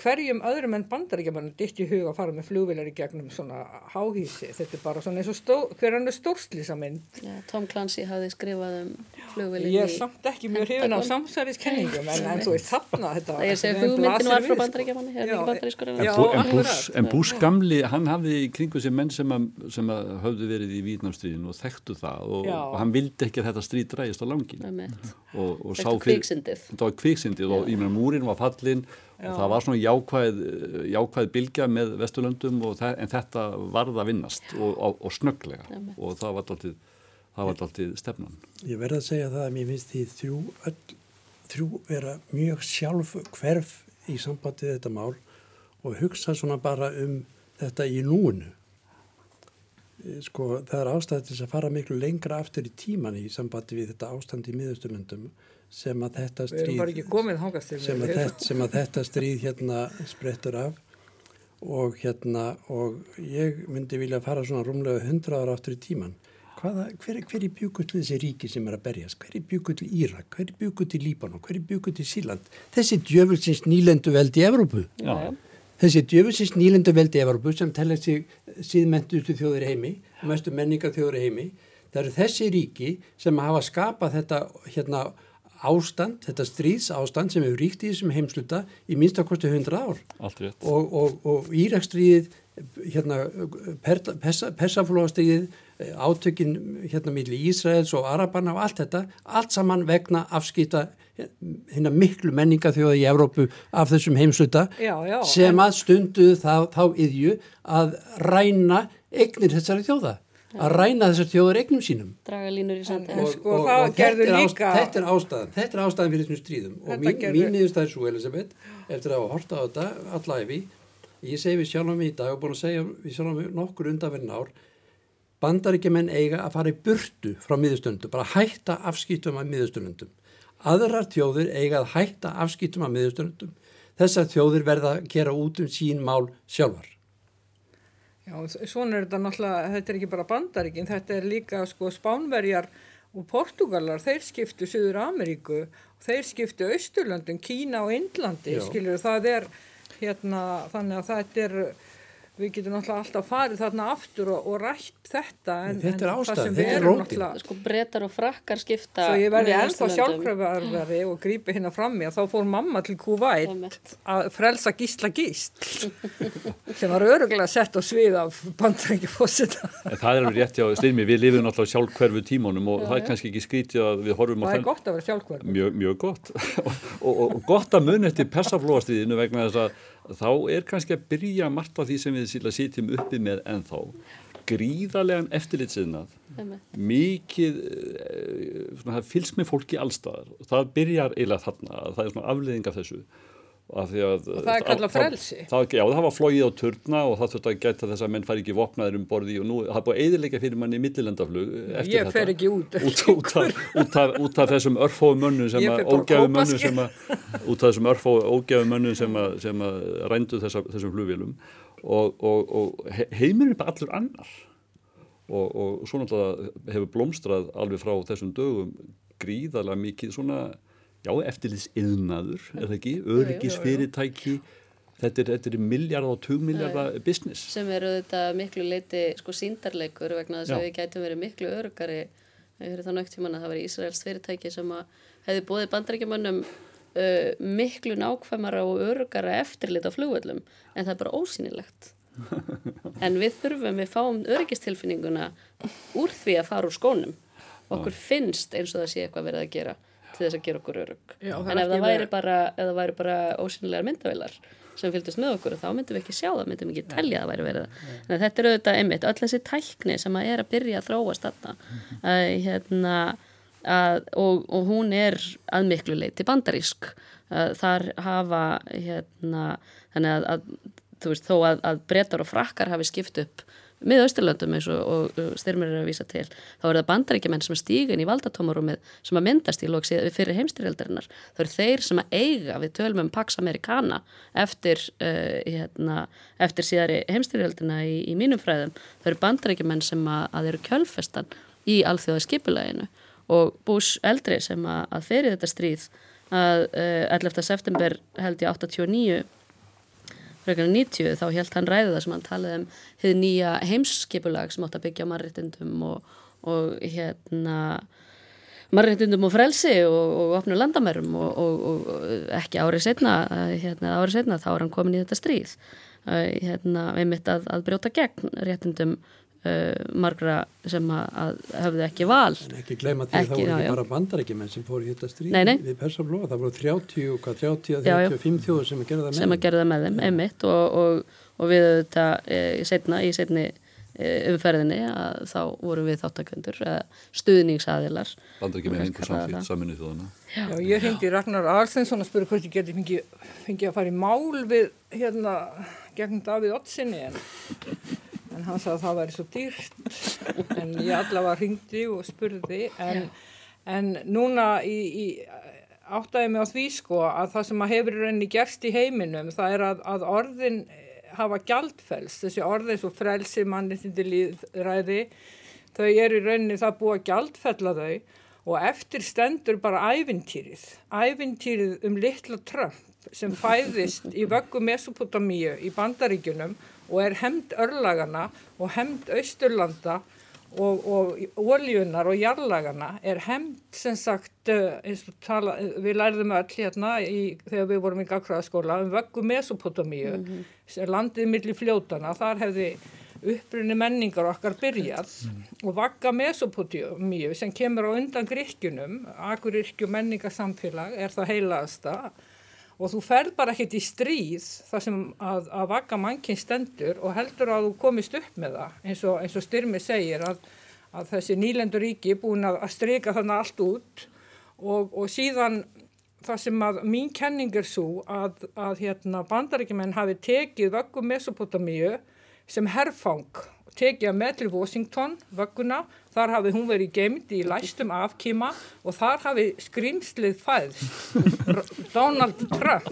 hverjum öðrum en bandaríkjaman ditt í hug að fara með flugvilar í gegnum svona háhísi, þetta er bara svona eins og stó, hver hann er stórslísamind ja, Tom Clancy hafði skrifað um flugvilin Ég er samt ekki mjög hrifin á samsæriskenningum en, en þú veist þarna þetta Það er sér hugmyndin var frá bandaríkjaman er ekki bandarískur en, Bush gamli, hann hafði í kringu sem menn sem, að, sem að höfðu verið í Vítnámsstríðin og þekktu það og, og hann vildi ekki að þetta stríð dræðist á langin og, og sá fyrir, þetta var kviksindið og ég meina múrin var fallin Já. og það var svona jákvæð, jákvæð bilgja með Vesturlöndum en þetta varða að vinnast og, og, og snögglega Jum. og það var alltaf stefnan. Ég verði að segja það að mér finnst því þrjú, öll, þrjú vera mjög sjálf hverf í sambandið þetta mál og hugsa svona bara um þetta í núinu. Sko það er ástæðið til að fara miklu lengra aftur í tíman í sambandi við þetta ástand í miðausturlöndum sem að þetta stríð sem að, þetta, sem að þetta stríð hérna sprettur af. Og hérna og ég myndi vilja fara svona rúmlega hundra ára áttur í tíman Hvaða, hver, hver er bjúkull þessi ríki sem er að berjast? Hver er bjúkull Írak, hver er bjúkull Líbanon? Hver er bjúkull Síland þessi djöfulsins nýlendu veldi í Evrópu. Já. þessi djöfulsins nýlendu veldi í Evrópu sem tellir sig síðmentustu þjóður heimi mestu menningar þjóður heimi. Það eru þessi ríki sem hafa skapað þetta hérna ástand, þetta stríðs ástand sem hefur ríkt í þessum heimsluta í minnstakosti 100 ár. Og, og, og Írakstríðið hérna, persaflóðastríðið átökin hérna millir Ísraels og Arabana og allt þetta, allt saman vegna afskýta hérna miklu menningaþjóða í Evrópu af þessum heimsluta já, já, sem en... að stundu þá, þá yðju að ræna eignir þessari þjóða að ræna þessar þjóður eignum sínum. Draga línur í sandi og, sko, og, og, og þetta, er ást, þetta er ástæðan þetta er ástæðan fyrir þessum stríðum. Og mín, mín niðurstæðir svo Elisabeth eftir að hafa horta á þetta allæfi ég segi við sjálf á mig í dag og búin að segja við sjálf á mig nokkur undanverðin ár bandaríkjumenn eiga að fara í burtu frá miðustöndum, bara hætta afskýtum af miðustöndum aðrar þjóður eiga að hætta afskýtum af miðustöndum þessar þjóður verða að gera út um sín mál sjálfar Já, svona er þetta náttúrulega, þetta er ekki bara bandaríkin, þetta er líka sko spánverjar og portugalar, þeir skiptu Suður Ameríku, þeir skiptu Östurlandun, Kína og Indlandi, skiljur, það er hérna, þannig að þetta er við getum náttúrulega alltaf farið þarna aftur og, og rætt þetta en, þetta er ástæðan, þetta er rótið sko breytar og frakkar skipta svo ég verði ennþá sjálfkröfarveri og grípi hérna fram í að þá fór mamma til Kuwait að frelsa gísla gísl [LAUGHS] sem var öruglega sett á svið af bandrækjafósita það er alveg rétt já, styrmi, við lifum náttúrulega sjálfkverfu tímanum og já, það er kannski ekki skrítið að við horfum á það er gott að vera sjálfkverfu mjög, mjög gott. [LAUGHS] Og, og, og gott að mun eftir persaflóastriðinu vegna þess að þá er kannski að byrja margt af því sem við sýtjum uppi með ennþá. Gríðarlegan eftirlitsinnað mikið eh, fylgst með fólki allstaðar það byrjar eiginlega þarna það er svona afleðing af þessu og það er kallað frelsi. það, já það var flóið á turna og það þurfti að geta þess að menn fari ekki vopnaður um borði og nú það er búin eðilega fyrir manni í millilendaflug ég fer ekki út. Út, út, af, út, af, út af þessum örfóðu mönnu sem að ógæfu mönnu sem að út af þessum örfóðu ógæfu mönnu sem að, sem að rændu þessa, þessum flugvélum. Og, og, og heiminn er bara allur annar. Og, og svo náttúrulega hefur blómstrað alveg frá þessum dögum gríðarlega mikið svona já, eftirlýs yðnaður, er það ekki, öryggisfyrirtæki. þetta er, þetta er miljard og tugmiljardar business. Sem eru þetta miklu leiti sko síndarleikur vegna þess að við gætum verið miklu örugari ég höfði þá nögt tíman að það var Ísraels fyrirtæki sem hefði bóðið bandrækjumannum uh, miklu nákvæmara og örugara eftirlit á flugvöldum en það er bara ósýnilegt. [LAUGHS] En við þurfum, við fáum öryggistilfinninguna úr því að fara úr skónum. Okkur finnst eins og það sé eitthvað verið að gera til þess að gera okkur örug Já, en ef það væri bara, ef það væri bara ósynilegar myndavilar sem fylgdust með okkur þá myndum við ekki sjá það, myndum við ekki telja að það væri verið það. Þetta er auðvitað einmitt, öll þessi tækni sem að er að byrja að þróast þarna að, hérna, að, og, og hún er að miklu leiti bandarísk. Að, þar hafa hérna, þannig að, að þú veist, þó að, að brettar og frakkar hafi skipt upp með Östurlöndum eins og, og, og styrmir er að vísa til þá er það bandaríkjumenn sem er stígun í valdatómarúmið sem að myndast í lóks fyrir heimstyrjaldarinnar þá eru þeir sem að eiga við tölum um Pax Americana eftir, uh, hérna, eftir síðari heimstyrjaldina í, í mínum fræðum þá eru bandaríkjumenn sem að, að eru kjölfestan í alþjóða skipulæginu og Bush eldri sem að, að fyrir þetta stríð að uh, 11. september held ég 89 frekar en 90 þá held hann ræðu það sem hann talaði um hefði nýja heimskipulag sem átt að byggja á mannréttindum og, og hérna mannréttindum og frelsi og, og opnu landamærum og, og ekki árið setna hérna, árið setna þá er hann komin í þetta stríð. Hérna, einmitt að, að brjóta gegn réttindum margra sem að, að höfðu ekki val En ekki gleyma því að það voru já, ekki já. bara bandarækjumenn sem fóru í þetta stríð Nei, nei. við Persaflóa, það voru 30, hvað, 30, Já, já. 35 þjóður sem að gera það með sem að gera það með þeim, einmitt og, og, og við þetta e, setna, í setni e, umferðinni að þá vorum við þáttakendur stuðningsaðilar kallaði samþýtt það? saminu þjóðana. Já, ég hringdi Ragnar Aðalsteinsson að spura hvort ég geti fengið fengi að fara í mál við hérna gegn Davíð Ottsinni en, en hann sagði að það væri svo dýrt. En ég allavega hringdi og spurði. En, en núna í, í áttaði mig á því sko að það sem að hefur rauninni gerst í heiminum það er að, að orðin hafa gjaldfells, þessi orðið svo frelsi mannréttindi líðræði þau eru í rauninni það búið að gjaldfella þau. Og eftir stendur bara ævintýrið, ævintýrið um litla Trump sem fæðist í vöggu Mesopotamíu í bandaríkjunum og er hemd örlagana og hemd austurlanda og, og oljunar og jarlagana er hemd sem sagt eh, eins og tala, við lærðum öll hérna í, þegar við vorum í gagfræðaskóla um vöggu Mesopotamíu Mhm. sem landið milli fljótana, þar hefði upprunni menningar okkar byrjað og vagga Mesopotamíu sem kemur á undan Gríkjunum, Akuryrkju menningarsamfélag er það heilaðasta og þú ferð bara ekkert í stríð þar sem að, að vagga mannkinn stendur og heldur að þú komist upp með það eins og, eins og Styrmi segir að, að þessi nýlendur ríki er búin að, að streika þannig allt út. Og, og síðan það sem að mín kenning er svo að, að hérna, bandaríkjumenn hafi tekið vöggu Mesopotamíu sem herfang og tekið að með til Washington vögguna, þar hafi hún verið geimd í læstum afkíma og þar hafi skrimslið fæðst. Donald Trump.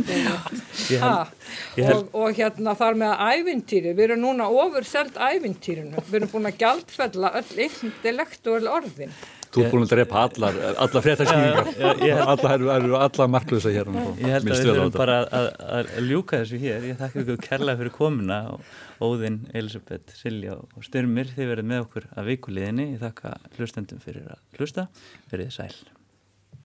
Held- og, og hérna þar með ævintýri. Við erum núna ofurselt ævintýrinu. Við erum búin að gjaldfella öll intellektuál orðin Þú ert búin að drepa allar, allar fréttaskýringar, allar eru er, allar marklösa hér. Ég held að við þurfum bara að, að, ljúka þessu hér. Ég þakka ykkur kærlega fyrir komuna Óðinn, Elisabeth, Silja og Styrmir. Þið verðið með okkur að vikuliðinni. Ég þakka hlustendum fyrir að hlusta. Verðið sæl.